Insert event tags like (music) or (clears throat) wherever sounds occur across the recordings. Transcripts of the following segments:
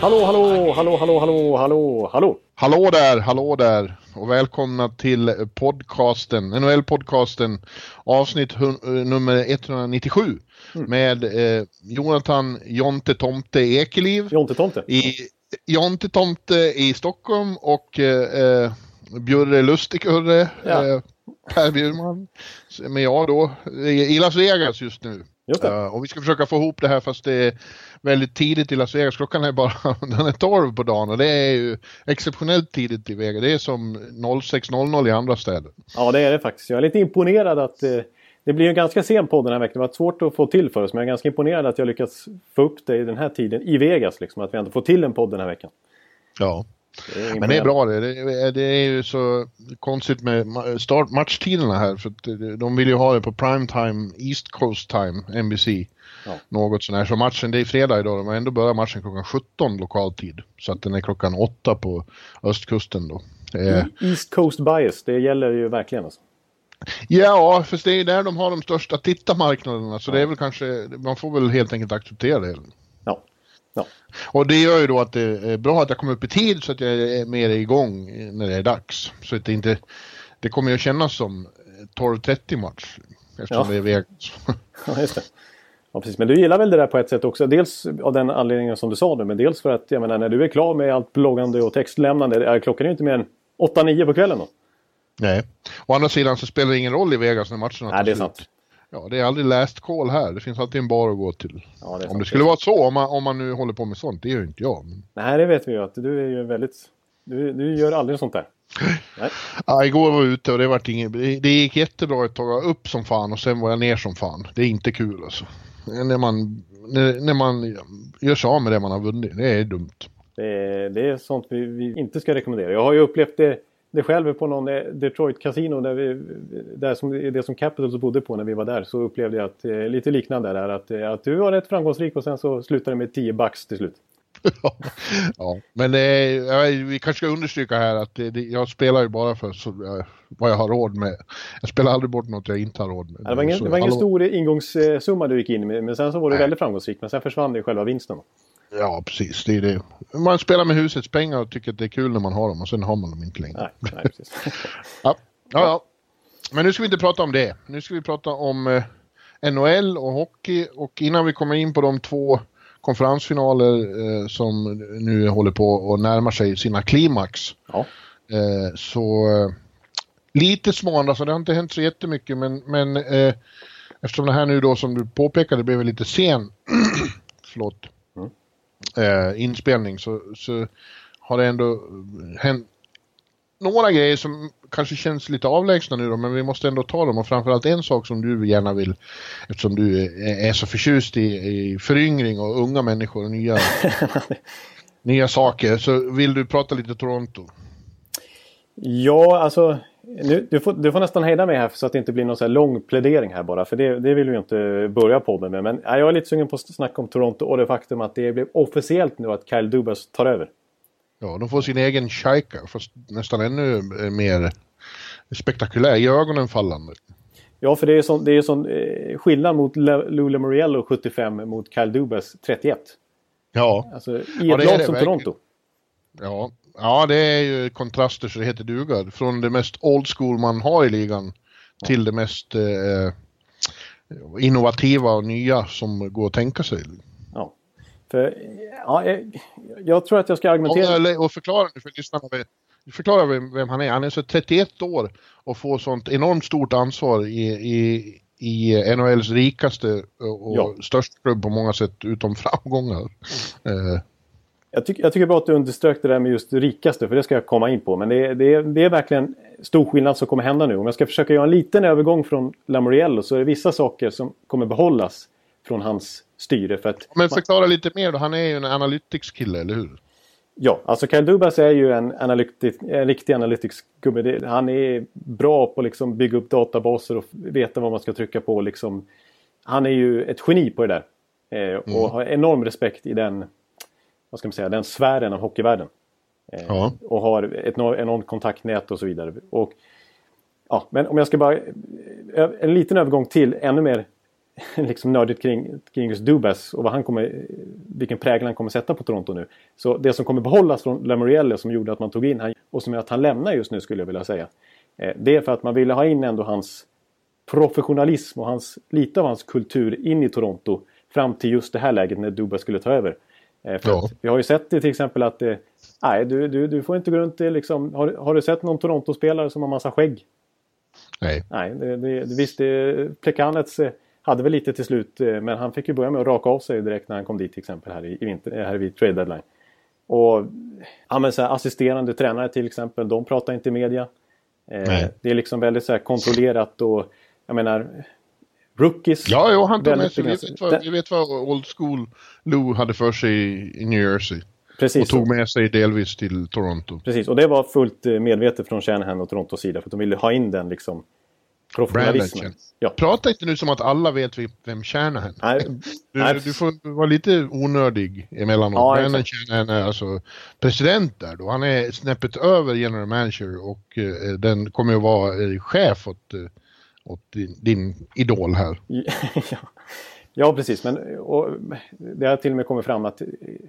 Hallå, hallå, hallå, hallå, hallå, hallå, hallå. Hallå där, hallå där och välkomna till podcasten, NHL-podcasten avsnitt hun- nummer 197 med eh, Jonathan Jonte Tomte Ekeliv Jonte Tomte. i Jonte Tomte i Stockholm och eh, eh, Bjurre Lustigkurre, Ja. eh, Per Bjurman, är jag då, i Las Vegas just nu. Eh, och vi ska försöka få ihop det här fast det är väldigt tidigt i Las Vegas. Klockan är bara (laughs) den är 12 på dagen och det är ju exceptionellt tidigt i Vegas. Det är som 06.00 i andra städer. Ja, det är det faktiskt. Jag är lite imponerad att eh, det blir en ganska sen podd den här veckan. Det var svårt att få till för oss, men jag är ganska imponerad att jag lyckats få upp det i den här tiden i Vegas. Liksom, att vi ändå får till en podd den här veckan. Ja. Det Men det är bra det. Det är, det är ju så konstigt med start matchtiderna här för att de vill ju ha det på prime time, East Coast time, NBC. Ja. Något sånt här. Så matchen, det är fredag idag, har ändå börjat matchen klockan 17 lokal tid. Så att den är klockan 8 på östkusten då. Eh, East Coast bias, det gäller ju verkligen. Alltså. Ja, för det är där de har de största tittarmarknaderna. Så det är väl kanske, man får väl helt enkelt acceptera det. Ja. Och det gör ju då att det är bra att jag kommer upp i tid så att jag är mer igång när det är dags. Så att det inte, det kommer ju att kännas som 12.30 match. Eftersom Ja. det är Vegas. (laughs) Ja, just det. Ja, precis. Men du gillar väl det där på ett sätt också? Dels av den anledningen som du sa nu, men dels för att jag menar, när du är klar med allt bloggande och textlämnande, är klockan är ju inte mer än 8-9 på kvällen då. Nej. Å andra sidan så spelar det ingen roll i Vegas när matcherna Nej, det är sant. Ja, det är aldrig last call här. Det finns alltid en bar att gå till. Ja, det om det skulle vara så, om man, om man nu håller på med sånt, det gör ju inte jag. Men... Nej, det vet vi ju att du är ju väldigt... Du, du gör aldrig sånt där. Nej. Ja, igår var jag ute och det vart inget, det det gick jättebra ett tag, upp som fan och sen var jag ner som fan. Det är inte kul alltså. När man, när, när man gör sig av med det man har vunnit, det är dumt. Det, är, det är sånt vi, vi inte ska rekommendera. Jag har ju upplevt det, det själv på någon eh, Detroit Casino där vi, där som, det som Capitals bodde på när vi var där. Så upplevde jag att, eh, lite liknande där. Att, eh, att du var rätt framgångsrik och sen så slutade det med 10 bucks till slut. (laughs) ja, men ja, vi kanske ska understryka här att det, det, jag spelar ju bara för så, eh, vad jag har råd med. Jag spelar aldrig bort något jag inte har råd med. Det var ingen, Så, det var ingen stor ingångssumma du gick in med. Men sen så var du väldigt framgångsrik. Men sen försvann det själva vinsten. Ja, precis. Det är det. Man spelar med husets pengar och tycker att det är kul när man har dem och sen har man dem inte längre. Nej, nej. (laughs) Ja, ja, ja. Men nu ska vi inte prata om det. Nu ska vi prata om eh, NHL och hockey och innan vi kommer in på de två konferensfinaler eh, som nu håller på att närma sig sina klimax. Ja. Eh, så eh, lite småandra, så det har inte hänt så jättemycket men, men eh, eftersom det här nu då som du påpekade blev lite sen (clears throat) förlåt. Eh, inspelning så, så har det ändå hänt några grejer som kanske känns lite avlägsna nu då, men vi måste ändå ta dem och framförallt en sak som du gärna vill, eftersom du är, så förtjust i, i föryngring och unga människor och nya, (laughs) nya saker, så vill du prata lite Toronto. Ja, alltså. Nu, du, får, du får nästan hejda mig här så att det inte blir någon så här lång plädering här bara. För det, det vill vi ju inte börja podden med. Men ja, jag är lite sugen på att snacka om Toronto och det faktum att det blev officiellt nu att Kyle Dubas tar över. Ja, de får sin egen shaika, fast nästan ännu eh, mer spektakulär, i ögonen fallande. Ja, för det är sån, det är sån eh, skillnad mot Lou Lamoriello 75 mot Kyle Dubas 31. Ja, Alltså i Ja, ett är lag som verkligen. Toronto. ja, ja, det är ju kontraster så det heter duga. Från det mest old school man har i ligan till det mest eh, innovativa och nya som går att tänka sig. Ja. För, ja, jag, jag tror att jag ska argumentera... Och, och förklara nu för lyssnarna, förklara vem, vem han är. Han är så 31 år och får sånt enormt stort ansvar i, i, i NHLs rikaste och, Ja. största klubb på många sätt utom framgångar. Eh, Jag, tycker jag tycker bra att du underströk det där med just det rikaste, för det ska jag komma in på. Men det, är- det, är, det är verkligen stor skillnad som kommer hända nu. Om jag ska försöka göra en liten övergång från Lamoriello så är det vissa saker som kommer behållas från hans styre. För att Men förklara lite mer då, han är ju en analytics-kille, eller hur? Ja, alltså Kyle Dubas är ju en, analytic, en riktig analytics-gubbe. Han är bra på att liksom bygga upp databaser och veta vad man ska trycka på. Liksom. Han är ju ett geni på det där. Eh, och mm. har enorm respekt i den, vad ska man säga, den sfären av hockeyvärlden. Eh, ja. Och har ett enormt kontaktnät och så vidare. Och, ja, men om jag ska bara... En liten övergång till ännu mer (laughs) liksom nördigt kring, kring just Dubas och vad han kommer, vilken prägel han kommer sätta på Toronto nu. Så det som kommer behållas från Lamoriello som gjorde att man tog in han och som gör att han lämnar just nu skulle jag vilja säga. Eh, det är för att man ville ha in ändå hans professionalism och hans, lite av hans kultur in i Toronto fram till just det här läget när Dubas skulle ta över. Eh, ja. vi har ju sett det till exempel att eh, nej, du, du, du får inte gå runt liksom, har, har du sett någon Toronto-spelare som har massa skägg? Nej. Nej, det, det, visst, det, Plekanets hade väl lite till slut, eh, men han fick ju börja med att raka av sig direkt när han kom dit till exempel här i, i vinter, eh, här vid trade deadline. Och ja, men så här, assisterande tränare till exempel, de pratar inte i media. Eh, det är liksom väldigt så här, kontrollerat och jag menar Rookies. Ja, jo, han tog med sig. Vi vet, vad, vi vet vad Old School Lou hade för sig i, New Jersey. Precis. Och tog med sig delvis till Toronto. Precis, och det var fullt eh, medvetet från Shanahan och Torontos sida. För att de ville ha in den liksom Professionalismen. Ja. Prata inte nu som att alla vet vem Shanahan är. Du, nej. du får vara lite onödig emellanåt. Ja, Brandon Shanahan är alltså president där då. Han är snäppet över general manager och eh, den kommer att vara eh, chef åt, eh, åt din, din, idol här. (laughs) ja. Ja, precis. Men och, det har till och med kommit fram att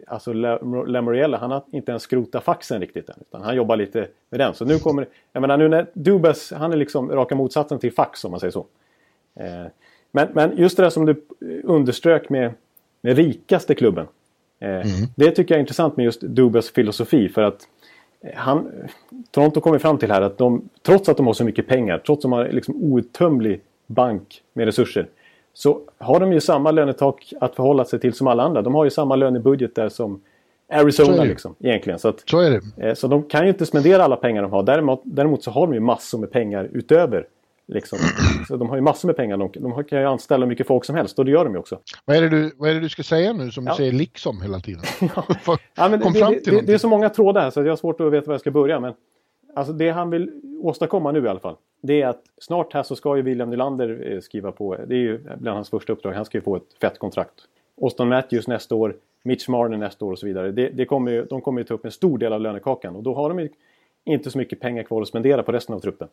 alltså, Lamoriella, han har inte ens skrotat faxen riktigt än. Utan han jobbar lite med den. Så nu kommer, jag menar nu när Dubas, han är liksom raka motsatsen till fax om man säger så. Eh, men, men just det där som du underströk med, med rikaste klubben. Eh, mm. Det tycker jag är intressant med just Dubas filosofi. För att han, Toronto kommer fram till här att de, trots att de har så mycket pengar, trots att de har liksom outtömlig bank med resurser så har de ju samma lönetak att förhålla sig till som alla andra. De har ju samma lönebudget där som Arizona liksom, egentligen. Så, att, så. Eh, så de kan ju inte spendera alla pengar de har. Däremot, däremot så har de ju massor med pengar utöver. Liksom. Så de har ju massor med pengar. De, de kan ju anställa mycket folk som helst och det gör de ju också. Vad är det du, vad är det du ska säga nu som ja. du säger liksom hela tiden? (laughs) ja. ja det, det, det, det är så många trådar här så jag har svårt att veta var jag ska börja. Men Alltså det han vill åstadkomma nu i alla fall. Det är att snart här så ska ju William Nylander eh, skriva på. Det är ju bland hans första uppdrag. Han ska ju få ett fett kontrakt. Austin Matthews nästa år. Mitch Marner nästa år och så vidare. Det kommer ju, de kommer ju ta upp en stor del av lönekakan. Och då har de ju inte så mycket pengar kvar att spendera på resten av truppen.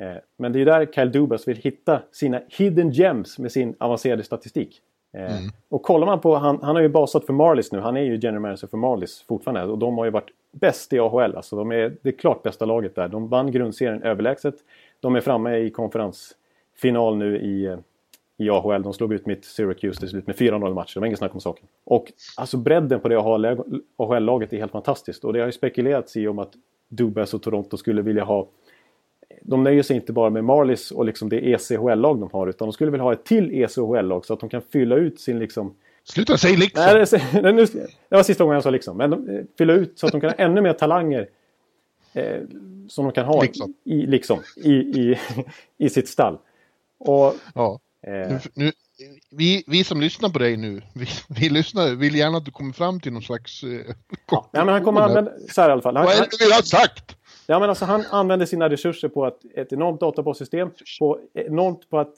Eh, men det är där Kyle Dubas vill hitta sina hidden gems med sin avancerade statistik. Eh, mm. Och kollar man på, han, han har ju basat för Marlies nu. Han är ju general manager för Marlies fortfarande. Och de har ju varit bäst i AHL. Alltså de är det klart bästa laget där. De vann grundserien överlägset. De är framme i konferensfinal nu i, i AHL. De slog ut mitt Syracuse till slut med 4-0 matcher. Det var inget snack om saken. Och alltså bredden på det AHL-laget är helt fantastiskt. Och det har ju spekulerats i om att Dubas och Toronto skulle vilja ha de nöjer sig inte bara med Marlies och liksom det ECHL-lag de har utan de skulle vilja ha ett till ECHL-lag så att de kan fylla ut sin liksom... Sluta säga liksom! Nej, det, (laughs) det, det var sista gången jag sa liksom. Men de, eh, fylla ut så att de kan ha ännu mer talanger eh, som de kan ha liksom. I, liksom, i, i, i sitt stall. Och, ja. Eh, nu, nu, vi, vi som lyssnar på dig nu, vi, vi lyssnar, vill gärna att du kommer fram till någon slags... Eh, ja, men han kommer använda, så här i alla fall. Han, Vad är det du vill ha sagt? Ja, men alltså, han använder sina resurser på ett, ett enormt databassystem. På, enormt på att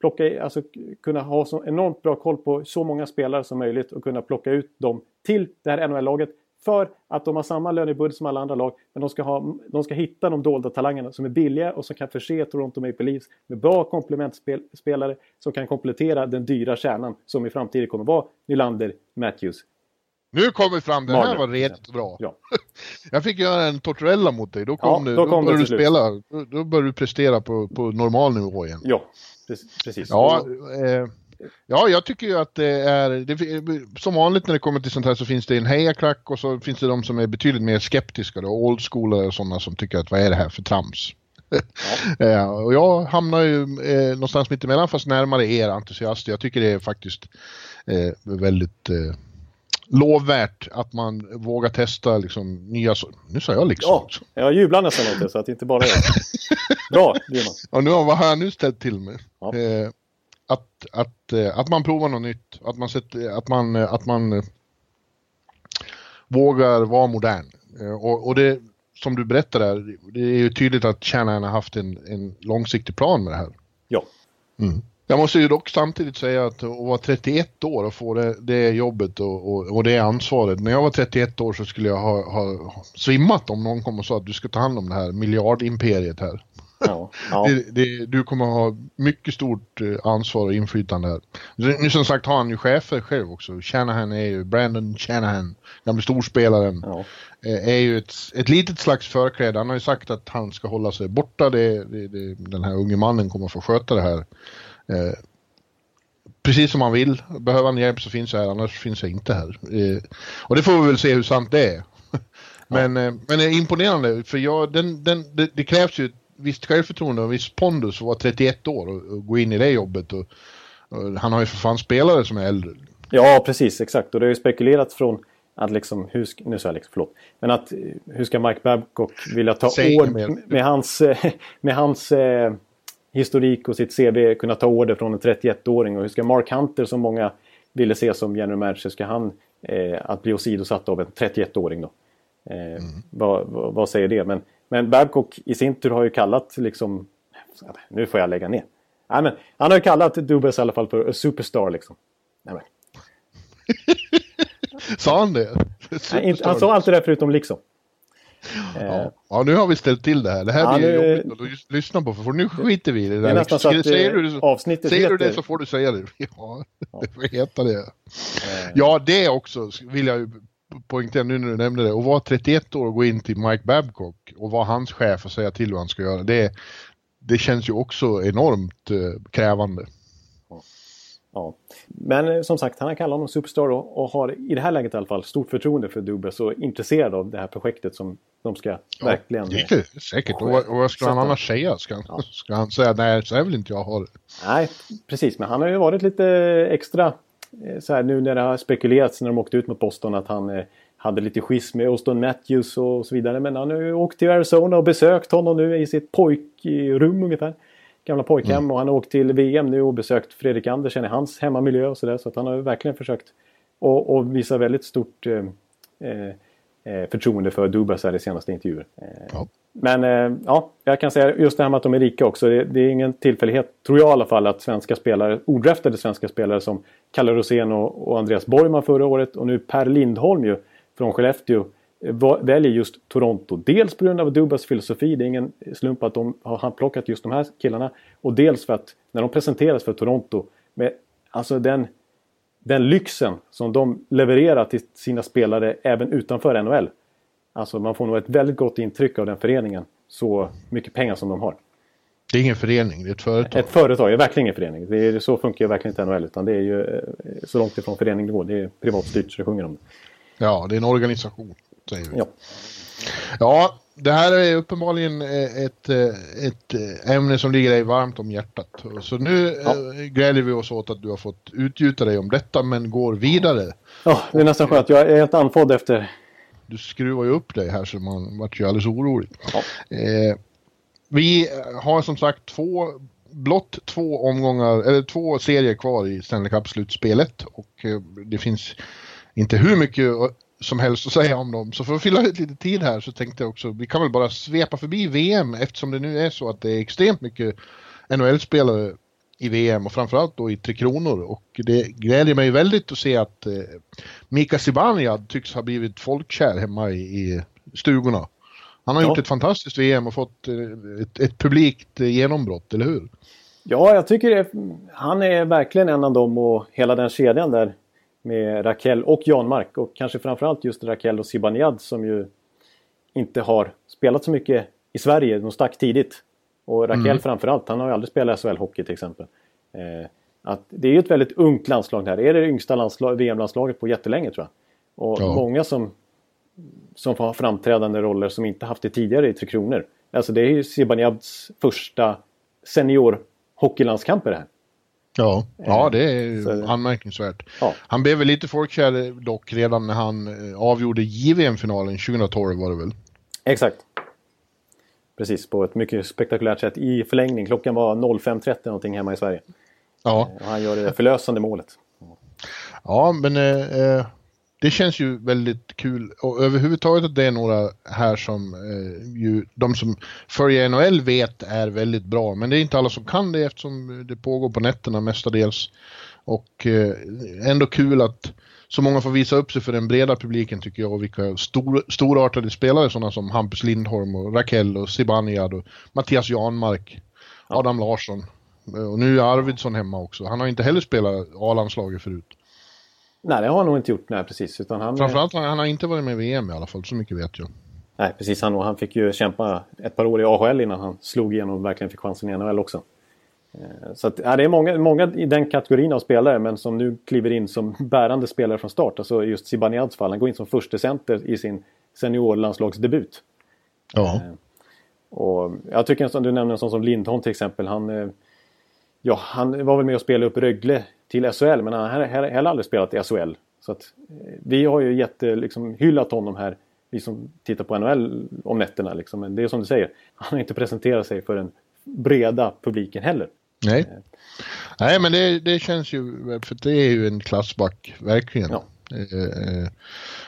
plocka, alltså, kunna ha så enormt bra koll på så många spelare som möjligt och kunna plocka ut dem till det här NHL-laget. För att de har samma lönebudget som alla andra lag. Men de ska, ha, de ska hitta de dolda talangerna som är billiga och som kan förse Toronto Maple Leafs med bra komplementspelare som kan komplettera den dyra kärnan som i framtiden kommer vara Nylander, Matthews, nu kom vi fram, det här var rätt bra. Ja. (laughs) Jag fick göra en Tortorella mot dig, då kom, ja, du, då, då började du spela. Då, då började du prestera på, på normal nivå igen. Ja, precis. Ja, eh, ja, jag tycker ju att det är, det, som vanligt när det kommer till sånt här så finns det en hejaklack och så finns det de som är betydligt mer skeptiska då, old school och sådana som tycker att vad är det här för trams? Ja. (laughs) eh, och jag hamnar ju eh, någonstans mittemellan fast närmare er entusiaster. Jag tycker det är faktiskt eh, väldigt eh, lovvärt att man vågar testa liksom nya... Nu sa jag liksom. Ja, jag jublar nästan åt det så att det inte bara är (laughs) Bra, Bjurman. Ja, nu, vad har jag nu ställt till med? Ja. Eh, att, att, eh, att man provar något nytt, att man, sätter, att man, att man eh, vågar vara modern. Eh, och, och det, som du berättade, där, det är ju tydligt att Shanahan har haft en, en långsiktig plan med det här. Ja. Mm. Jag måste ju dock samtidigt säga att att vara 31 år och få det, det jobbet och, och, och, det ansvaret. När jag var 31 år så skulle jag ha, ha svimmat om någon kom och sa att du ska ta hand om det här miljardimperiet här. Ja, ja. (laughs) Det, det, du kommer ha mycket stort eh, ansvar och inflytande här. Nu som sagt har han ju chefer själv också. Shanahan är ju, Brandon Shanahan, gamle storspelaren, ja. Eh, är ju ett, ett litet slags förkläde. Han har ju sagt att han ska hålla sig borta. Det, det, den här unge mannen kommer få sköta det här. Eh, precis som han vill. Behöver han hjälp så finns jag här, annars finns jag inte här. Eh, och det får vi väl se hur sant det är. (laughs) men, ja. eh, men det är imponerande, för jag, den, den, det, det krävs ju visst självförtroende och viss pondus att vara 31 år och, och, gå in i det jobbet. Och, och, han har ju för fan spelare som är äldre. Ja, precis, exakt. Och det har ju spekulerats från att liksom, hur, nu sa jag liksom, förlåt. Men att hur ska Mike Babcock vilja ta ord med, med hans, (laughs) med hans eh, historik och sitt CV kunna ta order från en 31-åring? Och hur ska Mark Hunter som många ville se som general manager, ska han eh, att bli åsidosatt av en 31-åring då? Eh, mm. vad, vad, vad, säger det? Men, men Babcock i sin tur har ju kallat liksom... Nu får jag lägga ner. Nej, men, han har ju kallat Dubas i alla fall för a superstar liksom. Nej, men. (laughs) sa han det? Nej, han sa alltid det förutom liksom. Ja. ja, nu har vi ställt till det här. Det här ja, blir nu... jobbigt att lyssna på för nu skiter vi i det där. Det är nästan så att säger du, det, avsnittet säger heter... du det så får du säga det. (laughs) Ja, ja. det får heta det. Eh. Ja, det också vill jag ju poängtera nu när du nämnde det. Att vara 31 år och gå in till Mike Babcock och vara hans chef och säga till vad han ska göra. Det, det känns ju också enormt eh, krävande. Ja. Men eh, som sagt, han har kallat honom Superstar och, har i det här läget i alla fall stort förtroende för Dubas och intresserad av det här projektet som de ska ja, verkligen... Det är säkert. Och, och vad ska han annars säga? Ska ja. ska han säga nej, så här vill inte jag ha det? Nej, precis. Men han har ju varit lite extra eh, så här nu när det har spekulerats när de åkte ut mot Boston att han eh, hade lite schism med Austin Matthews och så vidare. Men han har ju åkt till Arizona och besökt honom nu i sitt pojkrum ungefär gamla pojkhem mm. och han har åkt till VM nu och besökt Fredrik Andersen i hans hemmamiljö och sådär. Så att han har verkligen försökt och, och visa väldigt stort eh, eh, eh, förtroende för Dubas här i senaste intervjuer. Eh, ja. Men ja, jag kan säga just det här med att de är rika också. Det, det, är ingen tillfällighet, tror jag i alla fall, att svenska spelare, odraftade svenska spelare som Kalle Rosén och, och Andreas Borgman förra året och nu Per Lindholm ju från Skellefteå väljer just Toronto. Dels på grund av Dubas filosofi, det är ingen slump att de har plockat just de här killarna. Och dels för att när de presenteras för Toronto med alltså den, den lyxen som de levererar till sina spelare även utanför NHL. Alltså man får nog ett väldigt gott intryck av den föreningen. Så mycket pengar som de har. Det är ingen förening, det är ett företag. Ett företag, det är verkligen ingen förening. Det är, så funkar ju verkligen inte NHL. Utan det är ju eh, så långt ifrån förening det går. Det är privatstyrt så det sjunger om det. Ja, det är en organisation säger vi. Ja. ja, det här är uppenbarligen ett, ett ämne som ligger dig varmt om hjärtat. Så nu ja. gläder vi oss åt att du har fått utgjuta dig om detta men går vidare. Ja, det är nästan skönt. Jag är helt andfådd efter. Du skruvar ju upp dig här så man vart ju alldeles orolig. Ja. Eh, vi har som sagt två blott två omgångar, eller två serier kvar i Stanley Cup-slutspelet och eh, det finns inte hur mycket som helst att säga om dem. Så för att fylla ut lite tid här så tänkte jag också, vi kan väl bara svepa förbi VM eftersom det nu är så att det är extremt mycket NHL-spelare i VM och framförallt då i Tre Kronor. Och det gläder mig väldigt att se att eh, Mika Zibanejad tycks ha blivit folkkär hemma i, i stugorna. Han har ja. gjort ett fantastiskt VM och fått eh, ett, ett publikt eh, genombrott, eller hur? Ja, jag tycker det, han är verkligen en av dem och hela den kedjan där med Raquel och Janmark och kanske framförallt just Raquel och Zibanejad som ju inte har spelat så mycket i Sverige. De stack tidigt. Och Raquel mm. framförallt, han har ju aldrig spelat SHL-hockey till exempel. Eh, att det är ju ett väldigt ungt landslag det här. Det är det yngsta VM-landslaget på jättelänge tror jag. Och ja. många som, som har framträdande roller som inte haft det tidigare i Tre Kronor. Alltså det är ju Zibanejads första senior hockeylandskamper här. Ja, ja det är så, anmärkningsvärt. Ja. Han blev väl lite folkkär dock redan när han eh, avgjorde JVM-finalen 2012 var det väl? Exakt. Precis, på ett mycket spektakulärt sätt i förlängning. Klockan var 05.30 någonting hemma i Sverige. Ja. Och han gör det förlösande målet. Ja, men eh, eh, det känns ju väldigt kul och överhuvudtaget att det är några här som eh, ju, de som följer NHL vet är väldigt bra. Men det är inte alla som kan det eftersom det pågår på nätterna mestadels. Och eh, ändå kul att så många får visa upp sig för den breda publiken tycker jag och vilka stor, storartade spelare sådana som Hampus Lindholm och Rakell och Zibanejad och Mattias Janmark, Adam Larsson. Eh, Och nu är Arvidsson hemma också. Han har inte heller spelat A-landslaget förut. Nej, det har han nog inte gjort. Nej, precis. Utan han, Framförallt han, han har inte varit med i VM i alla fall, så mycket vet jag. Nej, precis. Han, han fick ju kämpa ett par år i AHL innan han slog igenom och verkligen fick chansen i NHL också. Eh, Så att, ja, det är många, många i den kategorin av spelare men som nu kliver in som (laughs) bärande spelare från start. Alltså just Zibanejads fall. Han går in som första center i sin seniorlandslagsdebut. Ja. Och jag tycker som du nämner en sån som Lindholm till exempel. Han, eh, ja, han var väl med och spelade upp Rögle till SHL men han har he- heller aldrig spelat i SHL. Så att, eh, vi har ju jätte, liksom, hyllat honom här, vi som tittar på NHL om nätterna. Liksom. Men det är som du säger, han har inte presenterat sig för den breda publiken heller. Nej. Nej, men det, det känns ju, för det är ju en klassback, verkligen. Ja. Eh, eh,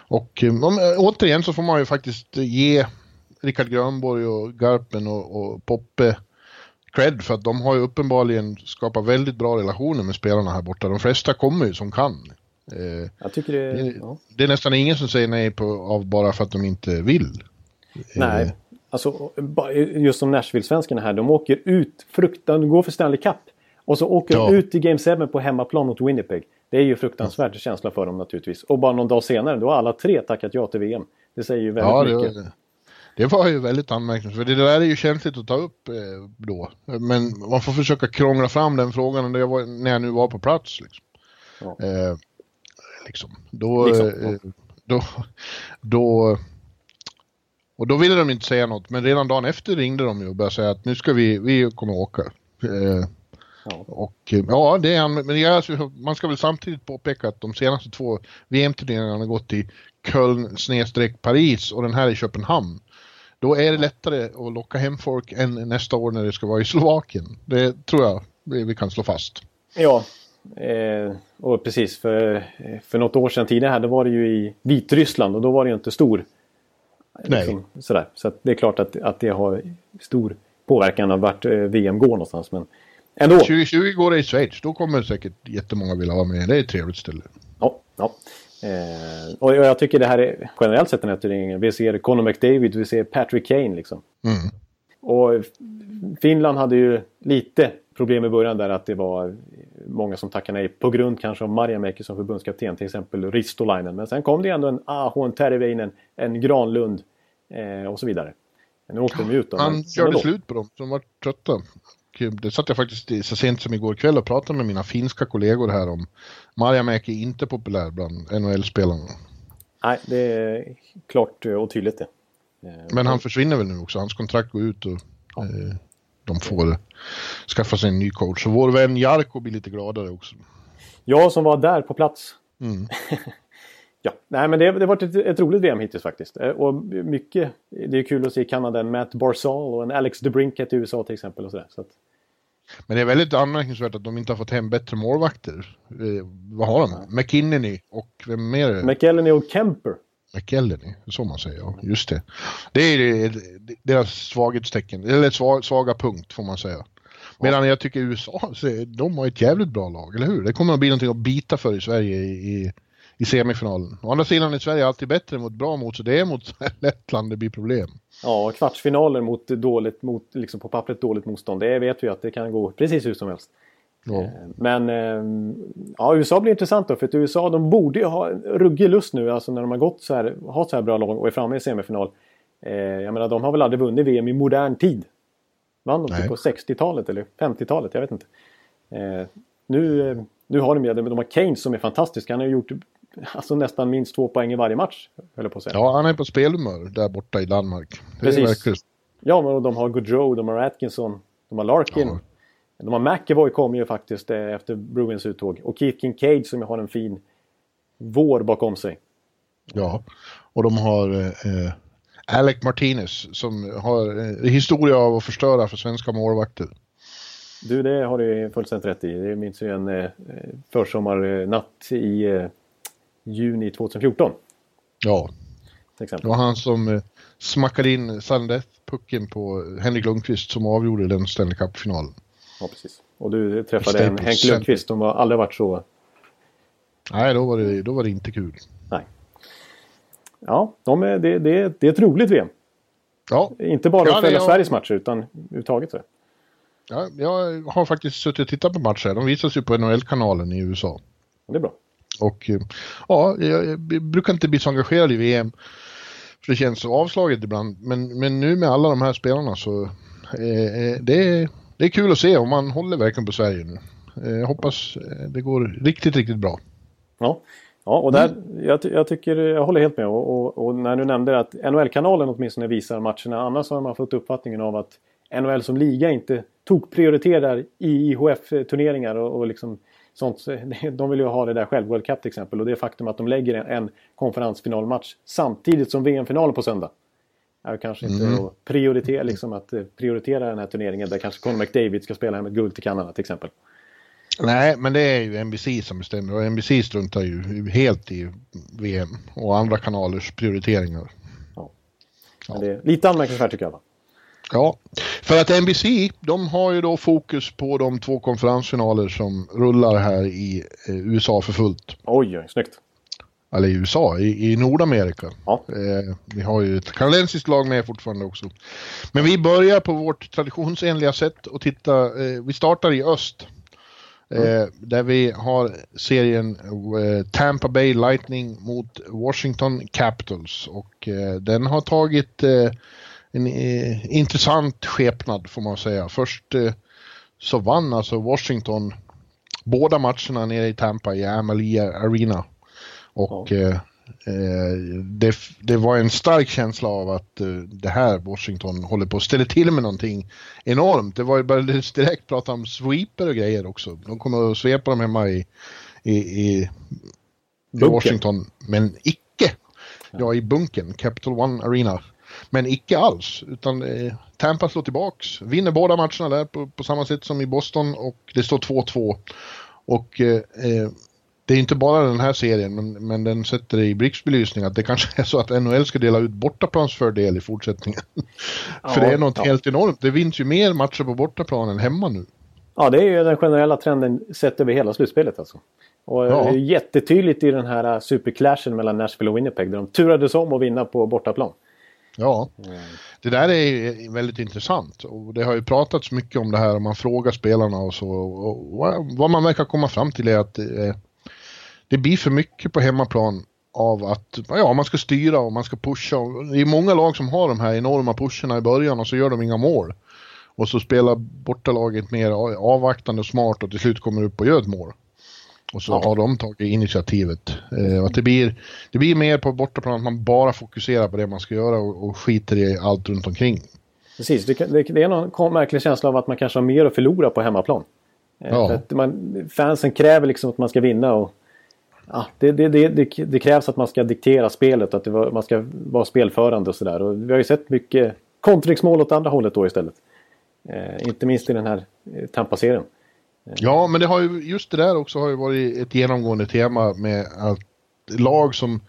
och eh, om, eh, återigen så får man ju faktiskt ge Rickard Grönborg och Garpen och, och Poppe cred för att de har ju uppenbarligen skapat väldigt bra relationer med spelarna här borta. De flesta kommer ju som kan. Eh, Jag tycker det, det, ja. det är nästan ingen som säger nej på, av bara för att de inte vill. Nej, Eh, alltså just som Nashville-svenskarna här, de åker ut, fruktan, de går för Stanley Cup. Och så åker Ja. de ut i Game 7 på hemmaplan mot Winnipeg. Det är ju fruktansvärd känsla för dem naturligtvis. Och bara någon dag senare, då har alla tre tackat ja till VM. Det säger ju väldigt Ja, mycket. det, det var ju väldigt anmärkningsvärt. Det där är ju känsligt att ta upp eh, då. Men man får försöka krångla fram den frågan när jag, var, när jag nu var på plats. Liksom. Ja. Eh, liksom. Då, Liksom, eh, då, då, och då ville de inte säga något. Men redan dagen efter ringde de ju och började säga att nu ska vi, vi kommer åka. Eh, Ja. och eh, ja, det är. Men jag, alltså, man ska väl samtidigt påpeka att de senaste två VM-turneringarna har gått i Köln snedstreck Paris och den här i Köpenhamn. Då är det lättare att locka hem folk än nästa år när det ska vara i Slovakien. Det tror jag vi kan slå fast. Ja, eh, och precis för, för något år sedan tidigare här, då var det ju i Vitryssland och då var det ju inte stor. Nej. sådär. Så det är klart att, att det har stor påverkan av vart eh, VM går någonstans. Men ändå. 2020 går det i Schweiz, då kommer säkert jättemånga vilja vara med. Det är ett trevligt ställe. Ja, ja. Eh, och jag tycker det här är generellt sett den här turneringen. Vi ser Conor McDavid, vi ser Patrick Kane liksom. Mm. Och Finland hade ju lite problem i början där att det var många som tackade nej på grund kanske av Marjamäki som förbundskapten, till exempel Ristolainen. Men sen kom det ändå en Aho, en Terveinen, en Granlund eh, och så vidare. Nu åkte de ut då. Han körde slut på dem, de var trötta. Och Det satt jag faktiskt så sent som igår kväll och pratade med mina finska kollegor här om. Marjamäki är inte populär bland NHL-spelarna. Nej, det är klart och tydligt det. Eh, Men han försvinner väl nu också, hans kontrakt går ut och eh, de får skaffa sig en ny coach. Så vår vän Jarko blir lite gladare också. Jag som var där på plats. Mm. (laughs) ja, nej men det, det har varit ett, ett roligt VM hittills faktiskt. Eh, Och mycket, det är kul att se i Kanada en Matt Barzal och en Alex DeBrinket i USA till exempel. Och sådär. Så att, Men det är väldigt anmärkningsvärt att de inte har fått hem bättre målvakter. Eh, vad har de? McKinney och vem mer? McElhenney och Kemper. McElhenney, så man säger. Ja, just det. Det är deras svaghetstecken, eller sva- svaga punkt får man säga. Medan jag tycker USA, så de har ett jävligt bra lag, eller hur? Det kommer att bli någonting att bita för i Sverige i, i, semifinalen. Å andra sidan är Sverige alltid bättre mot bra mot, så det är mot (laughs) Lettland det blir problem. Ja, kvartsfinaler mot dåligt, mot, liksom på pappret dåligt motstånd. Det vet vi att det kan gå precis hur som helst. Ja. Eh, Men eh, ja, USA blir intressant då. För att USA de borde ju ha en ruggig lust nu. Alltså när de har gått så här, har så här bra lag och är framme i semifinal. Eh, jag menar de har väl aldrig vunnit VM i modern tid. Vann de typ på 60-talet eller 50-talet? Jag vet inte. Eh, nu, nu har de de har Kane som är fantastisk. Han har gjort (laughs) alltså, nästan minst två poäng i varje match. Jag på att säga. ja, han är på spelhumör där borta i Danmark. Precis. Ja, men de har Gaudreau, de har Atkinson, de har Larkin. Ja. De har McEvoy kom ju faktiskt eh, efter Bruins uttåg. Och Keith Kincaid som har en fin vår bakom sig. Ja, och de har eh, eh, Alec Martinez som har eh, historia av att förstöra för svenska målvakter. Du, det har du fullständigt rätt i. Det minns ju en eh, försommarnatt i eh, juni 2014. Ja. Det var han som eh, smackade in sudden pucken på Henrik Lundqvist som avgjorde den Stanley Cup-finalen. Ja, precis. Och du träffade en Henk Lundqvist som har aldrig varit så... Nej, då var det, då var det inte kul. Nej. Ja, de är, det, det, det är ett roligt VM. Ja. Inte bara att följa Sveriges matcher utan överhuvudtaget. Så. Ja, jag har faktiskt suttit och tittat på matcher. De visas ju på NHL-kanalen i USA. Det är bra. Och ja, jag, brukar inte bli så engagerad i VM. För det känns så avslaget ibland. Men, men nu med alla de här spelarna så eh, eh det, är, det är kul att se och man håller verkligen på Sverige nu. Eh, jag hoppas eh, det går riktigt, riktigt bra. Ja, ja och där, mm. jag, jag, tycker, jag håller helt med. Och, och, och när du nämnde att NHL-kanalen åtminstone visar matcherna. Annars har man fått uppfattningen av att NHL som liga inte tog prioriterar i IHF-turneringar och, och liksom sånt. De vill ju ha det där själv, World Cup till exempel. Och det faktum att de lägger en konferensfinalmatch samtidigt som VM-finalen på söndag. Är kanske inte mm. att prioritera, liksom, att eh, prioritera den här turneringen där kanske Conor McDavid ska spela hem ett guld till Kanada till exempel. Nej, men det är ju NBC som bestämmer och NBC struntar ju helt i VM och andra kanalers prioriteringar. Ja. Är lite anmärkningsvärt tycker jag. Ja, för att NBC de har ju då fokus på de två konferensfinaler som rullar här i eh, USA för fullt. Oj, oj, snyggt. Eller i USA, i, i Nordamerika. Ja. Eh, vi har ju ett kanadensiskt lag med fortfarande också. Men vi börjar på vårt traditionsenliga sätt och titta, eh, vi startar i öst. Eh, mm. där vi har serien eh, Tampa Bay Lightning mot Washington Capitals och eh, den har tagit en eh, intressant skepnad får man säga. Först eh, så vann alltså Washington båda matcherna nere i Tampa i Amalie Arena. Och ja. eh, eh det, det, var en stark känsla av att eh, det här Washington håller på att ställa till med någonting enormt. Det var ju bara direkt prata om sweeper och grejer också. De kommer att svepa dem hemma i, i, i, i Washington, men icke. Ja, i bunken, Capital One Arena. Men icke alls, utan eh, Tampa slår tillbaks, vinner båda matcherna där på, på samma sätt som i Boston och det står 2-2. Och eh, eh, det är inte bara den här serien, men, men den sätter det i blixtbelysning att det kanske är så att NHL ska dela ut bortaplansfördel i fortsättningen. Ja, För det är något ja. helt enormt. Det vinns ju mer matcher på bortaplan än hemma nu. Ja, det är ju den generella trenden sett över hela slutspelet alltså. Och ja. det är jättetydligt i den här superclashen mellan Nashville och Winnipeg där de turades om att vinna på bortaplan. Ja, mm. det där är väldigt intressant och det har ju pratats mycket om det här om man frågar spelarna och så. Och vad man verkar komma fram till är att det, det blir för mycket på hemmaplan av att ja, man ska styra och man ska pusha. Det är många lag som har de här enorma pusherna i början och så gör de inga mål. Och så spelar bortalaget mer avvaktande och smart och till slut kommer upp och gör ett mål. Och så ja. har de tagit initiativet. Eh, att det, blir, det blir mer på bortaplan att man bara fokuserar på det man ska göra och, och skiter i allt runt omkring. Precis, det, det, det är någon märklig känsla av att man kanske har mer att förlora på hemmaplan. Eh, ja. Att man, fansen kräver liksom att man ska vinna och ja, det, det, krävs att man ska diktera spelet, att var, man ska vara spelförande och sådär. Vi har ju sett mycket kontringsmål åt andra hållet då istället. Eh, inte minst i den här eh, Tampa-serien. Ja, men det har ju, just det där också har ju varit ett genomgående tema med att lag som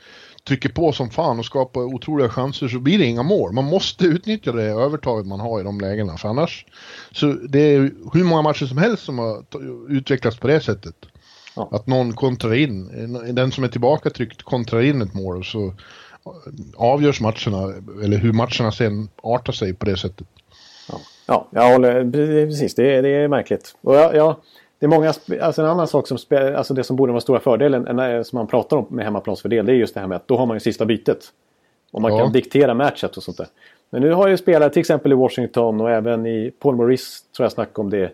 trycker på som fan och skapar otroliga chanser så blir det inga mål. Man måste utnyttja det övertaget man har i de lägena för annars så det är hur många matcher som helst som har utvecklats på det sättet. Ja. Att någon kontrar in, den som är tillbaka tryckt kontrar in ett mål och så avgörs matcherna eller hur matcherna sen artar sig på det sättet. Ja, jag håller precis. Det är, det är märkligt. Och jag, jag, det är många, alltså en annan sak som, alltså det som borde vara stora fördelen som man pratar om med hemmaplansfördel det är just det här med att då har man ju sista bytet. Och man ja. kan diktera matchet och sånt där. Men nu har ju spelare till exempel i Washington och även i Paul Maurice tror jag snackade om det